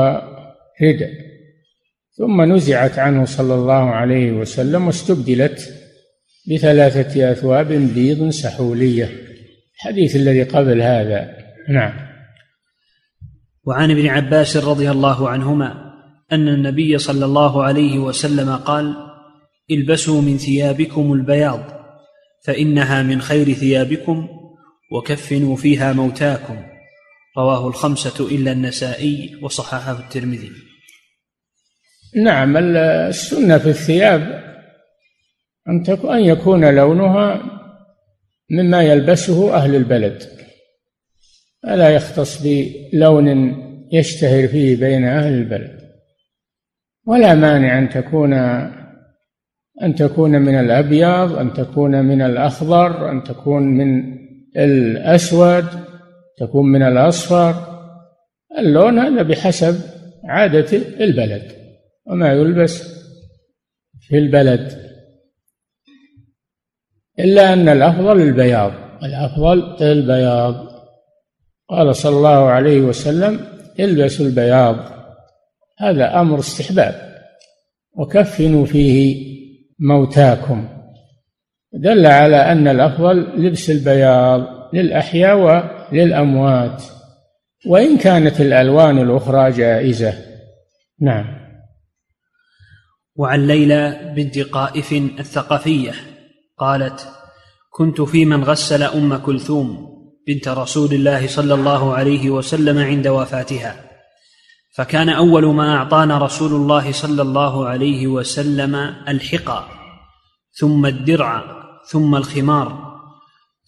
ردء ثم نزعت عنه صلى الله عليه وسلم واستبدلت بثلاثة أثواب بيض سحولية. الحديث الذي قبل هذا نعم. وعن ابن عباس رضي الله عنهما أن النبي صلى الله عليه وسلم قال البسوا من ثيابكم البياض فإنها من خير ثيابكم وكفنوا فيها موتاكم. رواه الخمسة إلا النسائي وصححه الترمذي. نعم السنة في الثياب أن يكون لونها مما يلبسه أهل البلد. ألا يختص بلون يشتهر فيه بين أهل البلد؟ ولا مانع أن تكون أن تكون من الأبيض أن تكون من الأخضر أن تكون من الأسود تكون من الأصفر. اللون هذا بحسب عادة البلد وما يلبس في البلد. إلا أن الأفضل البياض. الأفضل البياض. قال صلى الله عليه وسلم البسوا البياض. هذا أمر استحباب. وكفنوا فيه موتاكم. دل على أن الأفضل لبس البياض للأحياء وللأموات. وإن كانت الألوان الأخرى جائزة. نعم. وعن ليلى بنت قائف الثقفية قالت كنت في من غسل أم كلثوم بنت رسول الله صلى الله عليه وسلم عند وفاتها. فكان أول ما أعطانا رسول الله صلى الله عليه وسلم الحقى ثم الدرع ثم الخمار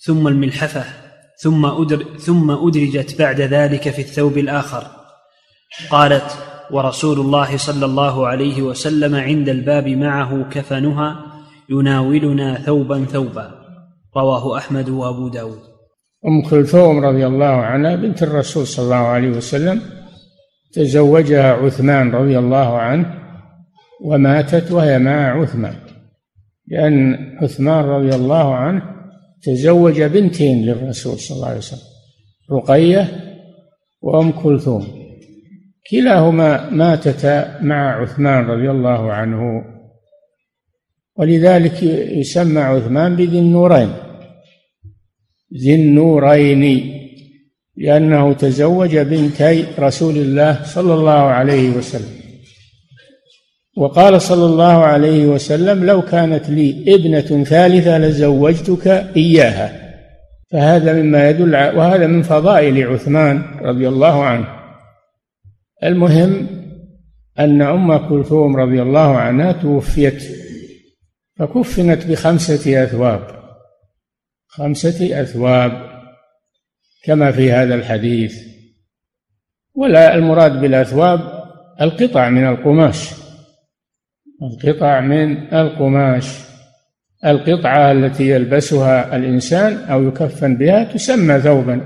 ثم الملحفة ثم أدر ثم أدرجت بعد ذلك في الثوب الآخر. قالت ورسول الله صلى الله عليه وسلم عند الباب معه كفنها يناولنا ثوبا ثوبا. رواه أحمد وأبو داود. أم كلثوم رضي الله عنها بنت الرسول صلى الله عليه وسلم تزوجها عثمان رضي الله عنه وماتت وهي مع عثمان. لأن عثمان رضي الله عنه تزوج بنتين للرسول صلى الله عليه وسلم رقية وأم كلثوم. كلاهما ماتتا مع عثمان رضي الله عنه ولذلك يسمى عثمان بذي النورين. ذي النورين لأنه تزوج بنتي رسول الله صلى الله عليه وسلم. وقال صلى الله عليه وسلم لو كانت لي ابنة ثالثة لزوجتك إياها. فهذا مما يدل وهذا من فضائل عثمان رضي الله عنه. المهم أن أم كلثوم رضي الله عنها توفيت فكفنت بخمسة أثواب. خمسة أثواب كما في هذا الحديث. ولا المراد بالأثواب القطع من القماش. القطع من القماش. القطعة التي يلبسها الإنسان أو يكفن بها تسمى ثوبا.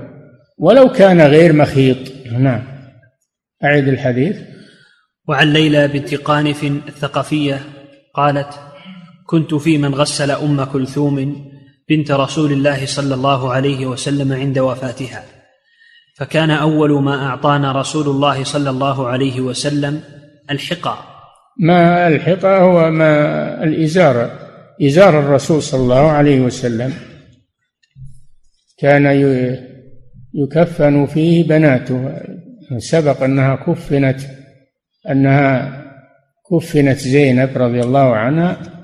ولو كان غير مخيط. نعم. أعد الحديث. وعن ليلى بنت قانف الثقفية قالت كنت في من غسل أم كلثوم بنت رسول الله صلى الله عليه وسلم عند وفاتها. فكان أول ما أعطانا رسول الله صلى الله عليه وسلم الحقى. ما الحقى هو ما الإزار. إزار الرسول صلى الله عليه وسلم. كان يكفن فيه بناته. سبق أنها كفنت أنها كفنت زينب رضي الله عنها.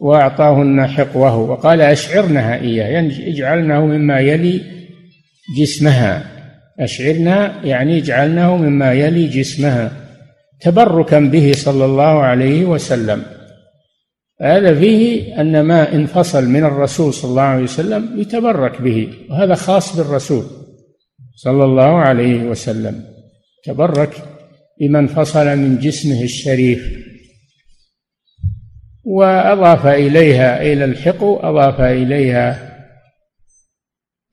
وأعطاهن حقوه. وقال أشعرنها إياه يعني اجعلنه مما يلي جسمها. أشعرنا يعني اجعلنه مما يلي جسمها. تبركا به صلى الله عليه وسلم. هذا فيه أن ما انفصل من الرسول صلى الله عليه وسلم يتبرك به وهذا خاص بالرسول صلى الله عليه وسلم. تبرك بما انفصل من جسمه الشريف. وأضاف إليها إلى الحقو أضاف إليها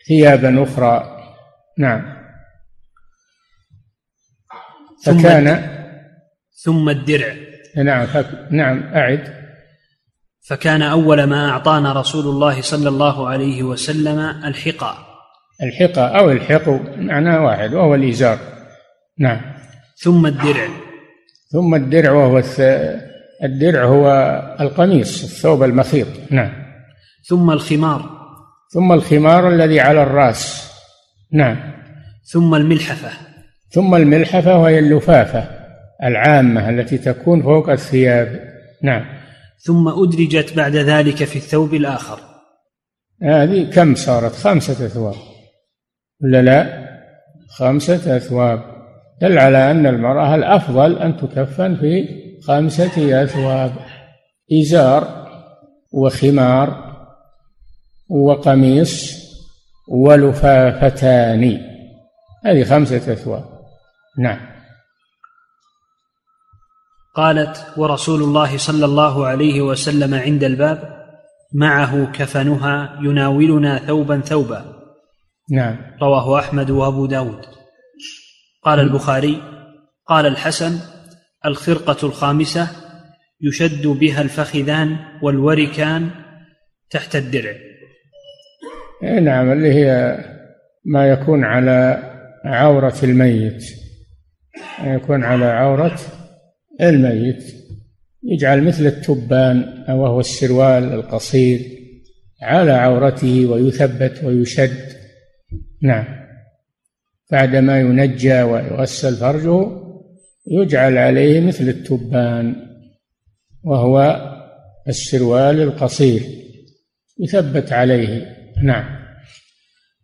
ثيابا أخرى. نعم. فكان ثم الدرع. نعم فك نعم أعد. فكان أول ما أعطانا رسول الله صلى الله عليه وسلم الحقى. الحقى أو الحقو معناه واحد وهو الإزار. نعم. ثم الدرع. ثم الدرع وهو الدرع هو القميص الثوب المخيط. نعم. ثم الخمار. ثم الخمار الذي على الرأس. نعم. ثم الملحفة. ثم الملحفة وهي اللفافة العامة التي تكون فوق الثياب. نعم. ثم أدرجت بعد ذلك في الثوب الآخر. هذه كم صارت؟ خمسة أثواب. ولا لا؟ خمسة أثواب. دل على أن المرأة الأفضل أن تكفن في خمسة أثواب إزار وخمار وقميص ولفافتان. هذه خمسة أثواب. نعم. قالت ورسول الله صلى الله عليه وسلم عند الباب معه كفنها يناولنا ثوبا ثوبا. نعم. رواه أحمد وأبو داود. قال البخاري قال الحسن الخرقة الخامسة يشد بها الفخذان والوركان تحت الدرع. نعم اللي هي ما يكون على عورة الميت. يكون على عورة الميت. يجعل مثل التبان وهو السروال القصير على عورته ويثبت ويشد. نعم. بعدما ينجى ويغسل فرجه يجعل عليه مثل التبان وهو السروال القصير. يثبت عليه. نعم.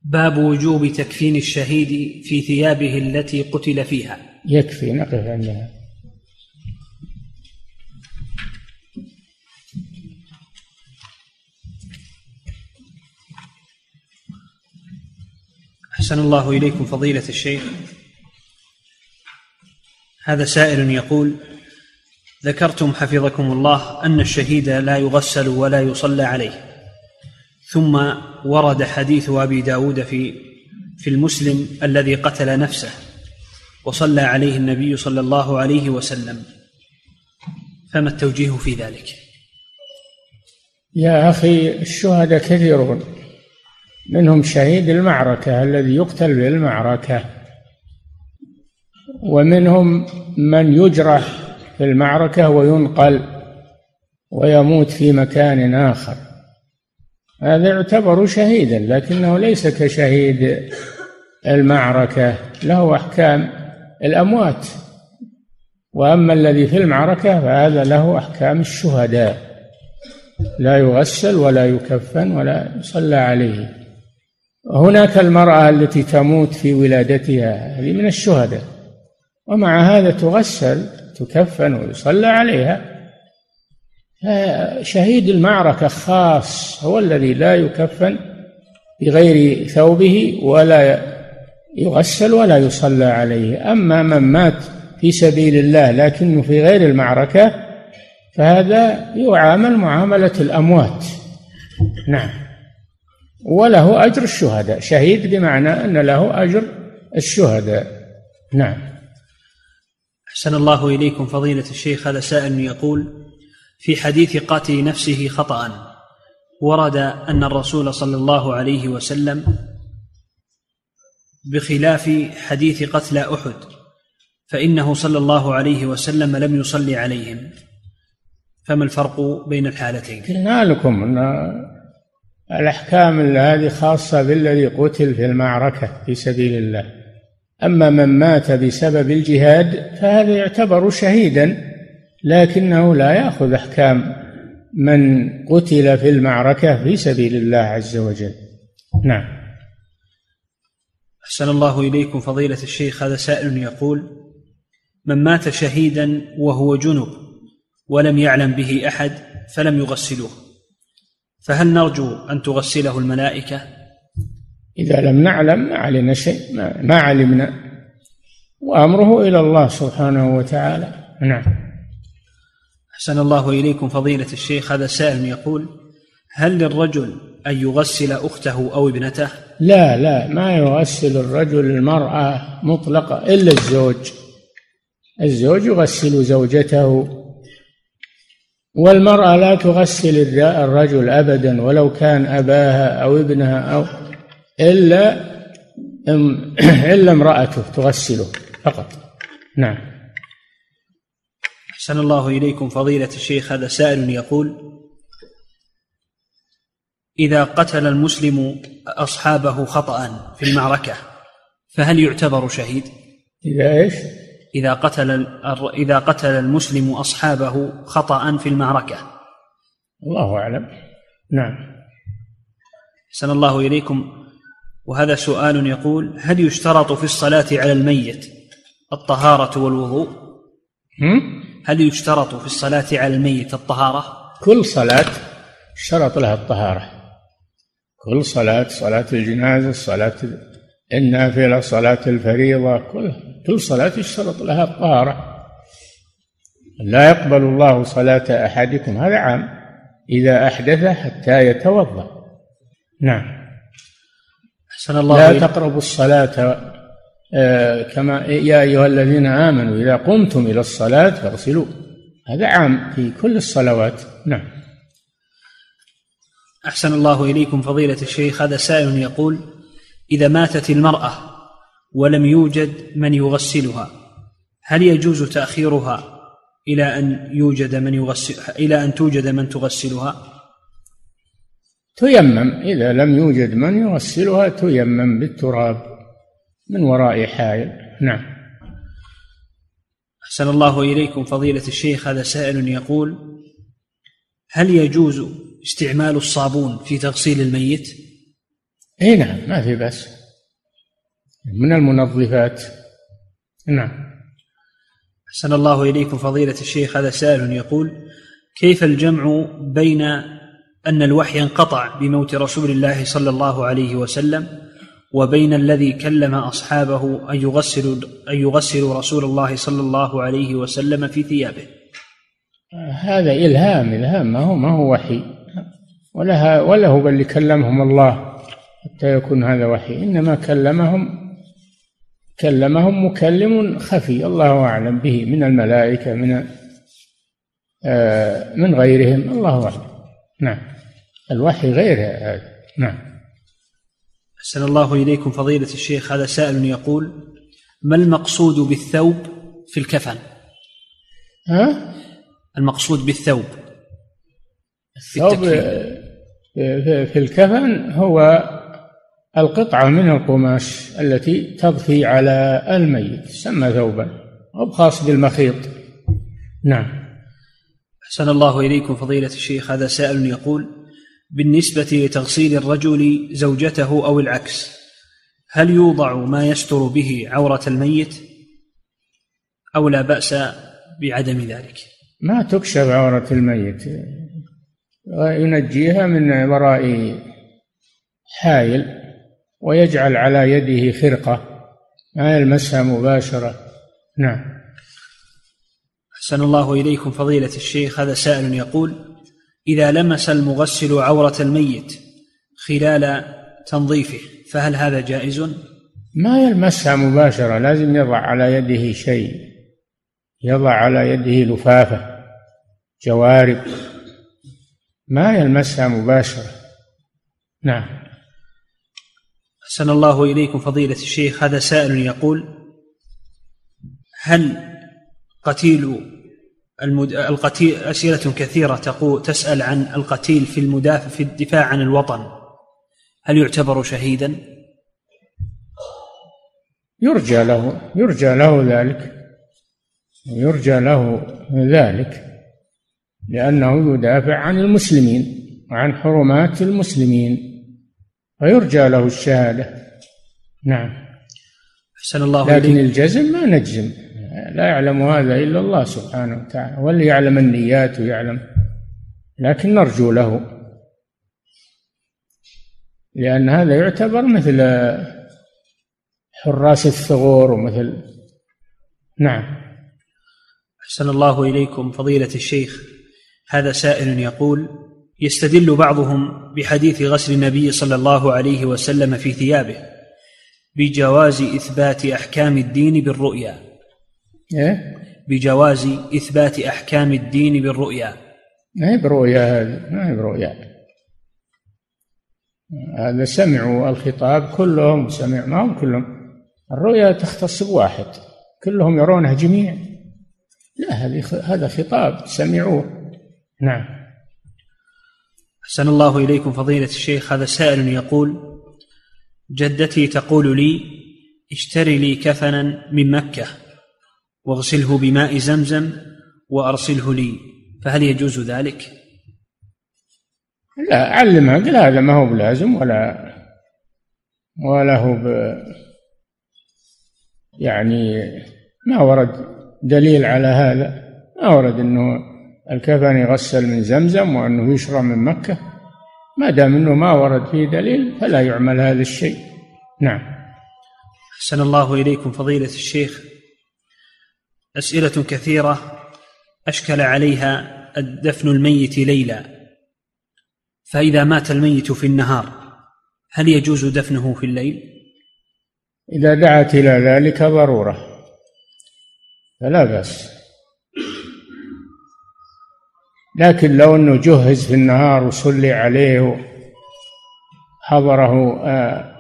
باب وجوب تكفين الشهيد في ثيابه التي قتل فيها. يكفي. نقف عندها أحسن الله إليكم فضيلة الشيخ. هذا سائل يقول ذكرتم حفظكم الله أن الشهيد لا يغسل ولا يصلى عليه. ثم ورد حديث أبي داود في في المسلم الذي قتل نفسه وصلى عليه النبي صلى الله عليه وسلم. فما التوجيه في ذلك؟ يا أخي الشهداء كثيرون منهم شهيد المعركة الذي يقتل بالمعركة. ومنهم من يجرح في المعركة وينقل ويموت في مكان آخر. هذا يعتبر شهيدا لكنه ليس كشهيد المعركة له أحكام الأموات. وأما الذي في المعركة فهذا له أحكام الشهداء. لا يغسل ولا يكفن ولا يصلى عليه. هناك المرأة التي تموت في ولادتها هذه من الشهداء. ومع هذا تغسل تكفن ويصلى عليها. شهيد المعركة خاص هو الذي لا يكفن بغير ثوبه ولا يغسل ولا يصلى عليه. أما من مات في سبيل الله لكنه في غير المعركة فهذا يعامل معاملة الأموات. نعم. وله أجر الشهداء. شهيد بمعنى أن له أجر الشهداء. نعم. أحسن الله إليكم فضيلة الشيخ هذا سائل يقول في حديث قاتل نفسه خطأ ورد أن الرسول صلى الله عليه وسلم بخلاف حديث قتلى أحد فإنه صلى الله عليه وسلم لم يصلي عليهم فما الفرق بين الحالتين؟ قلنا لكم أن الأحكام هذه خاصة بالذي قتل في المعركة في سبيل الله أما من مات بسبب الجهاد فهذا يعتبر شهيدا لكنه لا يأخذ أحكام من قتل في المعركة في سبيل الله عز وجل. نعم. أحسن الله إليكم فضيلة الشيخ هذا سائل يقول من مات شهيدا وهو جنب ولم يعلم به أحد فلم يغسلوه فهل نرجو أن تغسله الملائكة؟ إذا لم نعلم ما علينا شيء ما, ما علمنا. وأمره إلى الله سبحانه وتعالى. نعم. أحسن الله إليكم فضيلة الشيخ. هذا سائل يقول هل للرجل أن يغسل أخته أو ابنته؟ لا لا ما يغسل الرجل المرأة مطلقة إلا الزوج. الزوج يغسل زوجته. والمرأة لا تغسل الرجل أبدا ولو كان أباها أو ابنها أو إلا إلا امرأته تغسله فقط. نعم. أحسن الله إليكم فضيلة الشيخ هذا سائل يقول إذا قتل المسلم أصحابه خطأ في المعركة فهل يعتبر شهيد؟ إذا إيش؟ إذا قتل إذا قتل المسلم أصحابه خطأ في المعركة. الله أعلم. نعم. أحسن الله إليكم. وهذا سؤال يقول هل يشترط في الصلاة على الميت الطهارة والوضوء؟ هل يشترط في الصلاة على الميت الطهارة؟ كل صلاة اشترط لها الطهارة. كل صلاة صلاة الجنازة صلاة النافلة صلاة الفريضة كل كل صلاة يشترط لها الطهارة. لا يقبل الله صلاة أحدكم هذا عام إذا أحدث حتى يتوضأ. نعم. أحسن الله لا تقربوا الصلاة آه، كما يا أيها الذين آمنوا إذا قمتم إلى الصلاة فاغسلوا. هذا عام في كل الصلوات. نعم. أحسن الله إليكم فضيلة الشيخ. هذا سائل يقول إذا ماتت المرأة ولم يوجد من يغسلها هل يجوز تأخيرها إلى أن يوجد من يغسل إلى أن توجد من تغسلها؟ تيمم إذا لم يوجد من يغسلها تيمم بالتراب من وراء حائل. نعم. أحسن الله إليكم فضيلة الشيخ هذا سائل يقول هل يجوز استعمال الصابون في تغسيل الميت؟ إي نعم ما في بأس. من المنظفات. نعم. أحسن الله إليكم فضيلة الشيخ هذا سائل يقول كيف الجمع بين أن الوحي انقطع بموت رسول الله صلى الله عليه وسلم وبين الذي كلم أصحابه أن يغسلوا أن يغسلوا رسول الله صلى الله عليه وسلم في ثيابه. هذا إلهام إلهام. ما هو ما هو وحي؟ ولا هو اللي كلمهم الله حتى يكون هذا وحي. إنما كلمهم كلمهم مكلم خفي. الله أعلم به. من الملائكة من آه، من غيرهم. الله أعلم. نعم. الوحي غير هذا نعم. أحسن الله إليكم فضيلة الشيخ هذا سائل يقول ما المقصود بالثوب في الكفن؟ ها؟ المقصود بالثوب الثوب في الكفن هو القطعة من القماش التي تضفي على الميت تسمى ثوبا أو خاص بالمخيط. نعم. أحسن الله إليكم فضيلة الشيخ هذا سائل يقول بالنسبة لتغسيل الرجل زوجته أو العكس. هل يوضع ما يستر به عورة الميت؟ أو لا بأس بعدم ذلك؟ ما تكشف عورة الميت. ينجيها من وراء حائل ويجعل على يده خرقة. ما يلمسها مباشرة. نعم. أحسن الله إليكم فضيلة الشيخ. هذا سائل يقول إذا لمس المغسل عورة الميت خلال تنظيفه فهل هذا جائز؟ ما يلمسها مباشرة لازم يضع على يده شيء. يضع على يده لفافة جوارب. ما يلمسها مباشرة. نعم. أحسن الله إليكم فضيلة الشيخ. هذا سائل يقول هل قتيل المد... القتيل أسئلة كثيرة تقول تسأل عن القتيل في المدافع في الدفاع عن الوطن. هل يعتبر شهيدا؟ يرجى له يرجى له ذلك. يرجى له ذلك لأنه يدافع عن المسلمين وعن حرمات المسلمين. فيرجى له الشهادة. نعم. أحسن الله لكن إليك. الجزم ما نجزم. لا يعلم هذا إلا الله سبحانه وتعالى واللي يعلم النيات ويعلم لكن نرجو له لأن هذا يعتبر مثل حراس الثغور ومثل نعم أحسن الله إليكم فضيلة الشيخ هذا سائل يقول يستدل بعضهم بحديث غسل النبي صلى الله عليه وسلم في ثيابه بجواز إثبات أحكام الدين بالرؤيا؟ بجواز إثبات أحكام الدين بالرؤيا. ما هي برؤيا هذه؟ ما هي برؤيا؟ هذا سمعوا الخطاب كلهم سمعوا ما هم كلهم. الرؤيا تختص بواحد كلهم يرونها جميعا لا هذه هذا خطاب سمعوه. نعم. أحسن الله إليكم فضيلة الشيخ. هذا سائل يقول جدتي تقول لي اشتري لي كفنا من مكة. واغسله بماء زمزم وأرسله لي فهل يجوز ذلك؟ لا علمها قل هذا ما هو بلازم ولا ولا هو ب يعني ما ورد دليل على هذا. ما ورد إنه الكفن يغسل من زمزم وأنه يشرى من مكة. ما دام أنه ما ورد فيه دليل فلا يعمل هذا الشيء. نعم. أحسن الله إليكم فضيلة الشيخ. أسئلة كثيرة أشكل عليها الدفن الميت ليلا فإذا مات الميت في النهار هل يجوز دفنه في الليل؟ إذا دعت إلى ذلك ضرورة فلا بأس لكن لو أنه جهز في النهار وصلي عليه حضره آه،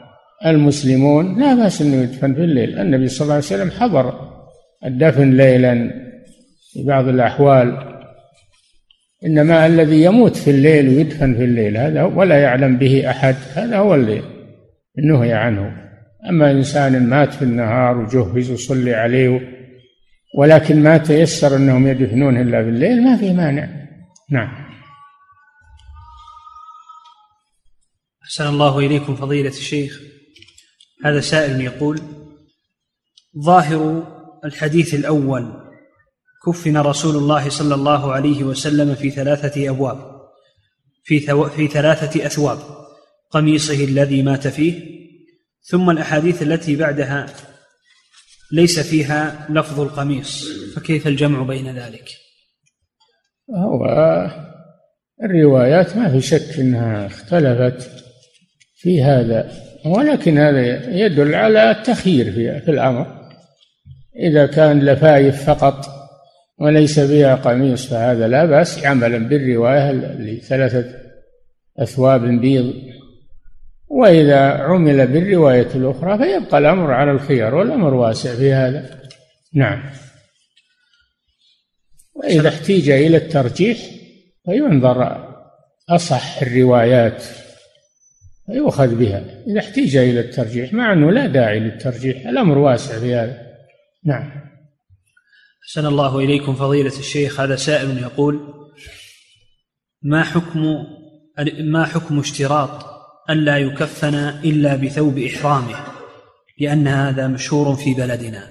المسلمون لا بأس أنه يدفن في الليل النبي صلى الله عليه وسلم حضر الدفن ليلا في بعض الأحوال إنما الذي يموت في الليل ويدفن في الليل هذا ولا يعلم به أحد هذا هو اللي نهي عنه. أما إنسان مات في النهار وجهز وصلي عليه ولكن ما تيسر أنهم يدفنون إلا بالليل ما في مانع. نعم. أحسن الله إليكم فضيلة الشيخ. هذا سائل يقول ظاهر الحديث الأول كفن رسول الله صلى الله عليه وسلم في ثلاثة أبواب في, ثو في ثلاثة أثواب قميصه الذي مات فيه ثم الأحاديث التي بعدها ليس فيها لفظ القميص فكيف الجمع بين ذلك؟ هو الروايات ما في شك إنها اختلفت في هذا ولكن هذا يدل على التخيير في الأمر. إذا كان لفايف فقط وليس فيها قميص فهذا لا بأس عملا بالرواية لثلاثة أثواب بيض. وإذا عمل بالرواية الأخرى فيبقى الأمر على الخيار والأمر واسع في هذا. نعم. وإذا احتيج إلى الترجيح فينظر أصح الروايات يؤخذ بها. إذا احتيج إلى الترجيح مع أنه لا داعي للترجيح الأمر واسع في هذا. نعم. أحسن الله إليكم فضيلة الشيخ هذا سائل يقول ما حكم ما حكم اشتراط ألا يكفن إلا بثوب إحرامه؟ لأن هذا مشهور في بلدنا.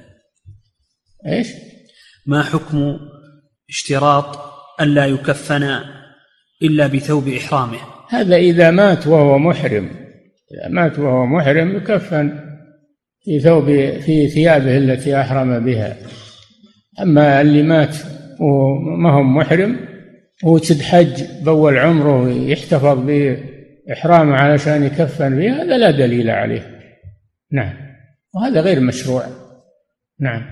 إيش؟ ما حكم اشتراط ألا يكفن إلا بثوب إحرامه؟ هذا إذا مات وهو محرم. إذا مات وهو محرم يكفن. في ثوب في ثيابه التي أحرم بها. أما اللي مات وما هو محرم هو حج بول عمره يحتفظ بإحرامه علشان يكفن به هذا لا دليل عليه. نعم. وهذا غير مشروع. نعم.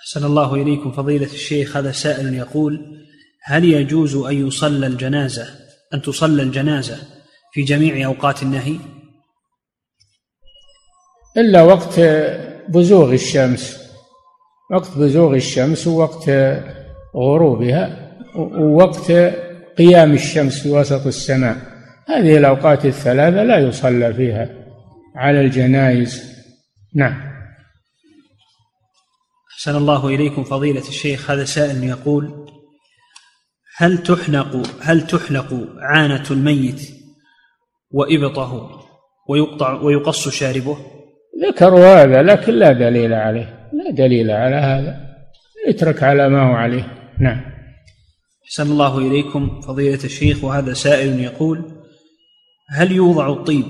أحسن الله إليكم فضيلة الشيخ. هذا سائل يقول هل يجوز أن يصلى الجنازة أن تصلى الجنازة في جميع أوقات النهي؟ إلا وقت بزوغ الشمس. وقت بزوغ الشمس ووقت غروبها ووقت قيام الشمس في وسط السماء. هذه الأوقات الثلاثة لا يصلى فيها على الجنائز. نعم. أحسن الله إليكم فضيلة الشيخ. هذا سائل يقول هل تحلق هل تحلق عانة الميت وإبطه ويقطع ويقص شاربه؟ ذكروا هذا لكن لا دليل عليه لا دليل على هذا. يترك على ما هو عليه. نعم. أحسن الله إليكم. فضيلة الشيخ وهذا سائل يقول هل يوضع الطيب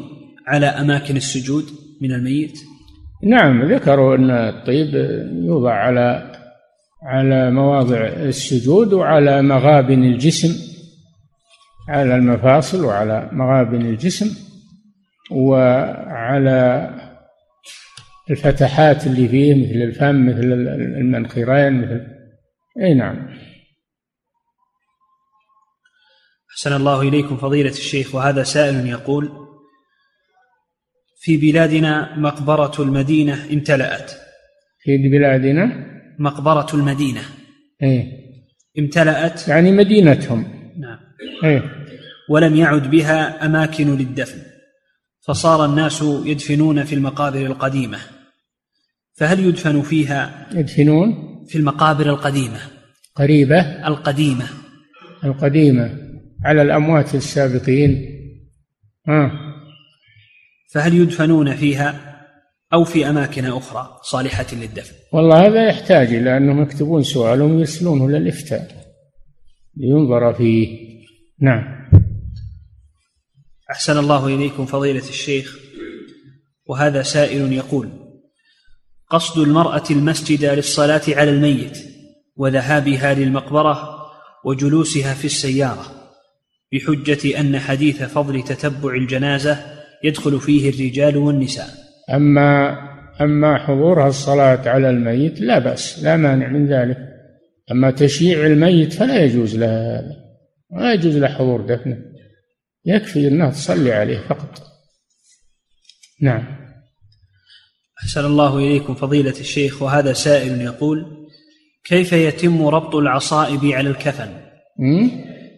على أماكن السجود من الميت؟ نعم ذكروا أن الطيب يوضع على على مواضع السجود وعلى مغابن الجسم على المفاصل وعلى مغابن الجسم وعلى الفتحات اللي فيه مثل الفم مثل المنخرين مثل إي نعم. أحسن الله إليكم فضيلة الشيخ وهذا سائل يقول في بلادنا مقبرة المدينة امتلأت. في بلادنا؟ مقبرة المدينة. إيه امتلأت؟ يعني مدينتهم. نعم. إيه ولم يعد بها أماكن للدفن. فصار الناس يدفنون في المقابر القديمة. فهل يدفن فيها يدفنون في المقابر القديمة؟ قريبة. القديمة. القديمة. على الأموات السابقين. ها فهل يدفنون فيها أو في أماكن أخرى صالحة للدفن؟ والله هذا يحتاج إلى أنهم يكتبون سؤالهم ويرسلونه للإفتاء لينظر فيه. نعم. أحسن الله إليكم فضيلة الشيخ وهذا سائل يقول قصد المرأة المسجد للصلاة على الميت وذهابها للمقبرة وجلوسها في السيارة بحجة أن حديث فضل تتبع الجنازة يدخل فيه الرجال والنساء. أما أما حضورها الصلاة على الميت لا بأس لا مانع من ذلك. أما تشييع الميت فلا يجوز لها هذا لا يجوز له حضور دفنه. يكفي أنها تصلي عليه فقط. نعم. أحسن الله إليكم فضيلة الشيخ وهذا سائل يقول كيف يتم ربط العصائب على الكفن؟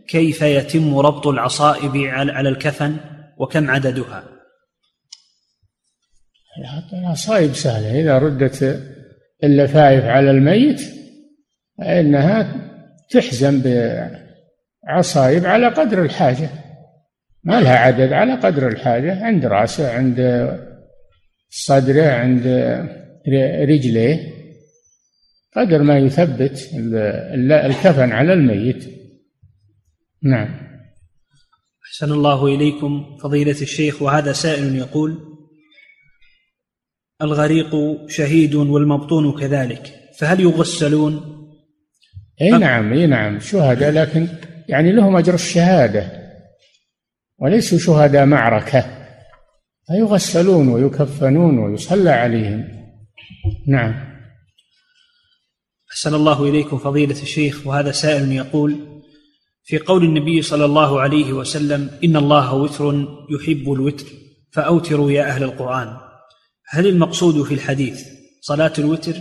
كيف يتم ربط العصائب على الكفن؟ وكم عددها؟ العصائب سهلة إذا ردت اللفائف على الميت فإنها تحزم بعصائب على قدر الحاجة. ما لها عدد على قدر الحاجة عند رأسه عند صدره عند رجليه قدر ما يثبت الكفن على الميت. نعم. أحسن الله إليكم فضيلة الشيخ وهذا سائل يقول الغريق شهيد والمبطون كذلك فهل يغسلون؟ إي نعم إي نعم شهداء لكن يعني لهم أجر الشهادة وليسوا شهداء معركة. فيغسلون ويكفنون ويصلى عليهم. نعم. أحسن الله إليكم فضيلة الشيخ وهذا سائل يقول في قول النبي صلى الله عليه وسلم إن الله وتر يحب الوتر فأوتروا يا أهل القرآن. هل المقصود في الحديث صلاة الوتر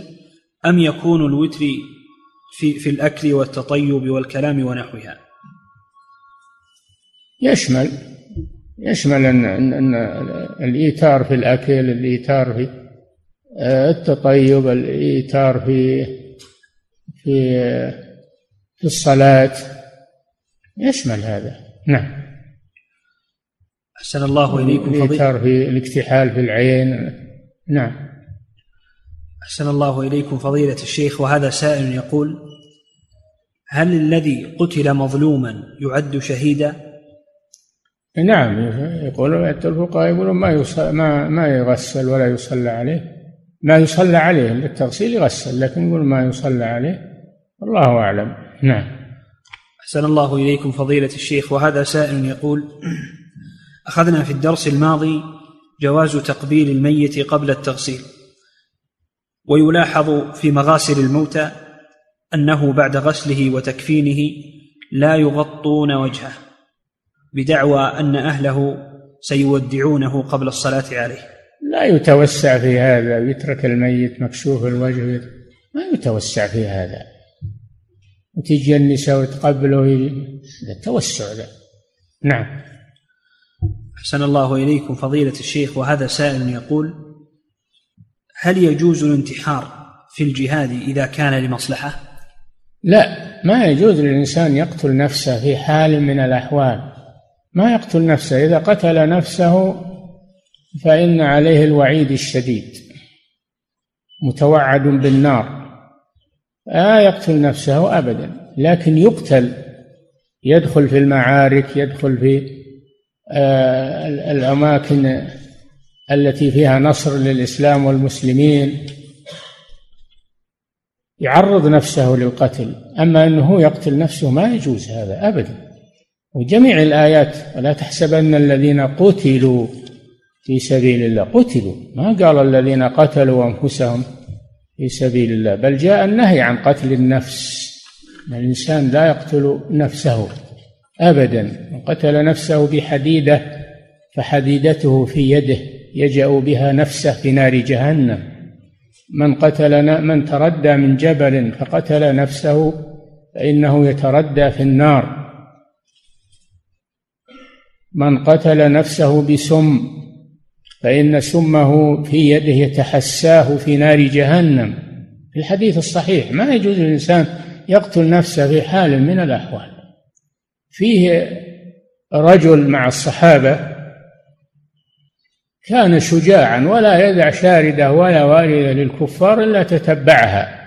أم يكون الوتر في, في الأكل والتطيب والكلام ونحوها؟ يشمل. يشمل أن, أن, الإيتار في الأكل الإيتار في آه، التطيب الإيتار في في في الصلاة. يشمل هذا. نعم. أحسن الله إليكم الإيتار في الاكتحال في العين. نعم. أحسن الله إليكم فضيلة الشيخ وهذا سائل يقول هل الذي قتل مظلوما يعد شهيدا؟ نعم يقول الفقهاء يقولون ما ما ما يغسل ولا يصلى عليه. ما يصلى عليه للتغسيل يغسل لكن يقول ما يصلى عليه. الله أعلم. نعم. أحسن الله إليكم فضيلة الشيخ. وهذا سائل يقول أخذنا في الدرس الماضي جواز تقبيل الميت قبل التغسيل. ويلاحظ في مغاسل الموتى أنه بعد غسله وتكفينه لا يغطون وجهه. بدعوى أن أهله سيودعونه قبل الصلاة عليه. لا يتوسع في هذا ويترك الميت مكشوف الوجه ما يتوسع في هذا. وتجي النساء وتقبله التوسع ذا نعم. أحسن الله إليكم فضيلة الشيخ وهذا سائل يقول هل يجوز الانتحار في الجهاد إذا كان لمصلحة؟ لا ما يجوز للإنسان يقتل نفسه في حال من الأحوال. ما يقتل نفسه. إذا قتل نفسه فإن عليه الوعيد الشديد متوعد بالنار. لا يقتل نفسه أبدا لكن يقتل يدخل في المعارك يدخل في آه، الأماكن التي فيها نصر للإسلام والمسلمين. يعرض نفسه للقتل. أما أنه يقتل نفسه ما يجوز هذا أبدا. وجميع الآيات ولا تحسبن الذين قتلوا في سبيل الله. قتلوا. ما قال الذين قتلوا أنفسهم في سبيل الله بل جاء النهي عن قتل النفس. الإنسان لا يقتل نفسه أبدا. من قتل نفسه بحديدة فحديدته في يده يجأ بها نفسه في نار جهنم. من قتل من تردى من جبل فقتل نفسه فإنه يتردى في النار. من قتل نفسه بسم فإن سمه في يده يتحساه في نار جهنم. في الحديث الصحيح ما يجوز للإنسان يقتل نفسه في حال من الأحوال. فيه رجل مع الصحابة كان شجاعا ولا يدع شاردة ولا واردة للكفار إلا تتبعها.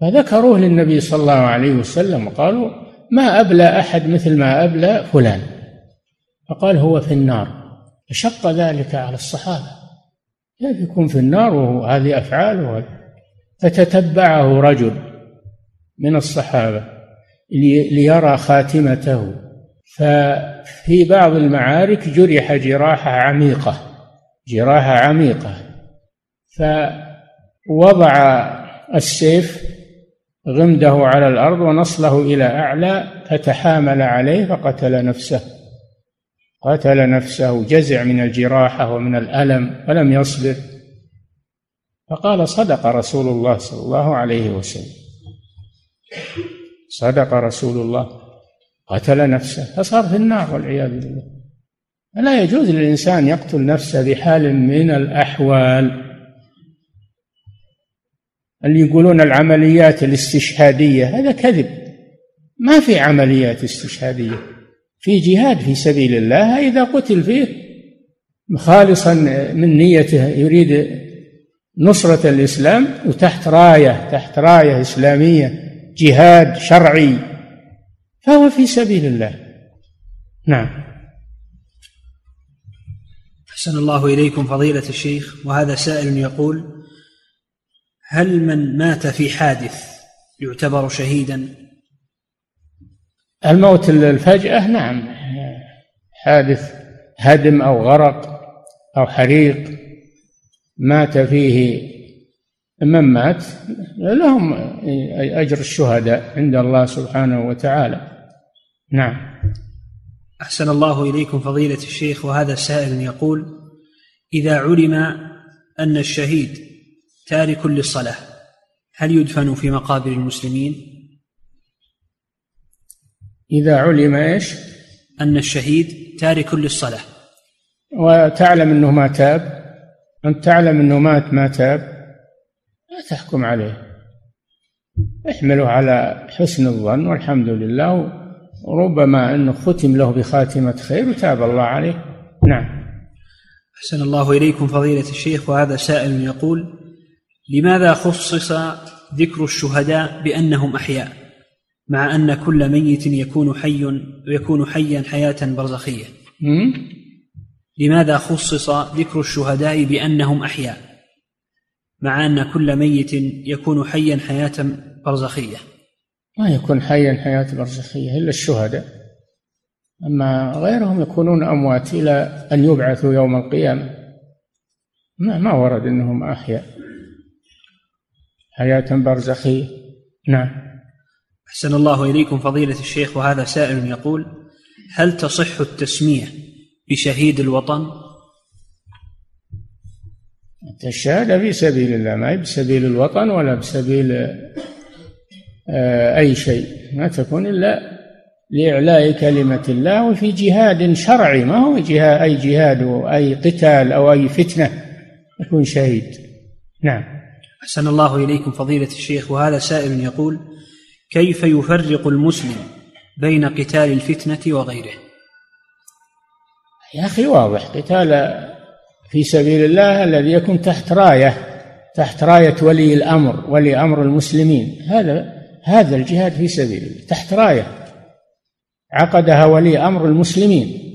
فذكروه للنبي صلى الله عليه وسلم وقالوا ما أبلى أحد مثل ما أبلى فلان. فقال هو في النار. فشق ذلك على الصحابة. كيف يكون في النار وهذه أفعاله فتتبعه رجل من الصحابة ليرى خاتمته. ففي بعض المعارك جرح جراحة عميقة جراحة عميقة. فوضع السيف غمده على الأرض ونصله إلى أعلى فتحامل عليه فقتل نفسه. قتل نفسه جزع من الجراحة ومن الألم ولم يصبر. فقال صدق رسول الله صلى الله عليه وسلم. صدق رسول الله قتل نفسه فصار في النار والعياذ بالله. فلا يجوز للإنسان يقتل نفسه بحال من الأحوال. اللي يقولون العمليات الاستشهادية؟ هذا كذب. ما في عمليات استشهادية. في جهاد في سبيل الله إذا قتل فيه خالصا من نيته يريد نصرة الإسلام وتحت راية تحت راية إسلامية جهاد شرعي. فهو في سبيل الله. نعم. أحسن الله إليكم فضيلة الشيخ. وهذا سائل يقول هل من مات في حادث يعتبر شهيدا؟ الموت الفجأة نعم حادث هدم أو غرق أو حريق مات فيه من مات لهم أجر الشهداء عند الله سبحانه وتعالى نعم أحسن الله إليكم فضيلة الشيخ وهذا سائل يقول إذا علم أن الشهيد تارك للصلاة هل يدفن في مقابر المسلمين؟ إذا علم إيش؟ أن الشهيد تارك للصلاة. وتعلم أنه ما تاب؟ أنت تعلم أنه مات ما تاب؟ لا تحكم عليه. احمله على حسن الظن والحمد لله. وربما أنه ختم له بخاتمة خير وتاب الله عليه. نعم. أحسن الله إليكم فضيلة الشيخ وهذا سائل يقول لماذا خصص ذكر الشهداء بأنهم أحياء؟ مع أن كل ميت يكون حي يكون حيا حياة برزخية. لماذا خصص ذكر الشهداء بأنهم أحياء؟ مع أن كل ميت يكون حيا حياة برزخية. ما يكون حيا حياة برزخية إلا الشهداء. أما غيرهم يكونون أموات إلى أن يبعثوا يوم القيامة. ما, ما ورد أنهم أحياء. حياة برزخية. نعم. أحسن الله إليكم فضيلة الشيخ وهذا سائل يقول هل تصح التسمية بشهيد الوطن؟ الشهادة في سبيل الله ما هي بسبيل الوطن ولا بسبيل آه، أي شيء. ما تكون إلا لإعلاء كلمة الله وفي جهاد شرعي ما هو جهاد أي جهاد أو أي قتال أو أي فتنة يكون شهيد. نعم. أحسن الله إليكم فضيلة الشيخ وهذا سائل يقول كيف يفرق المسلم بين قتال الفتنة وغيره؟ يا أخي واضح قتال في سبيل الله الذي يكون تحت راية تحت راية ولي الأمر ولي أمر المسلمين. هذا هذا الجهاد في سبيل الله تحت راية. عقدها ولي أمر المسلمين.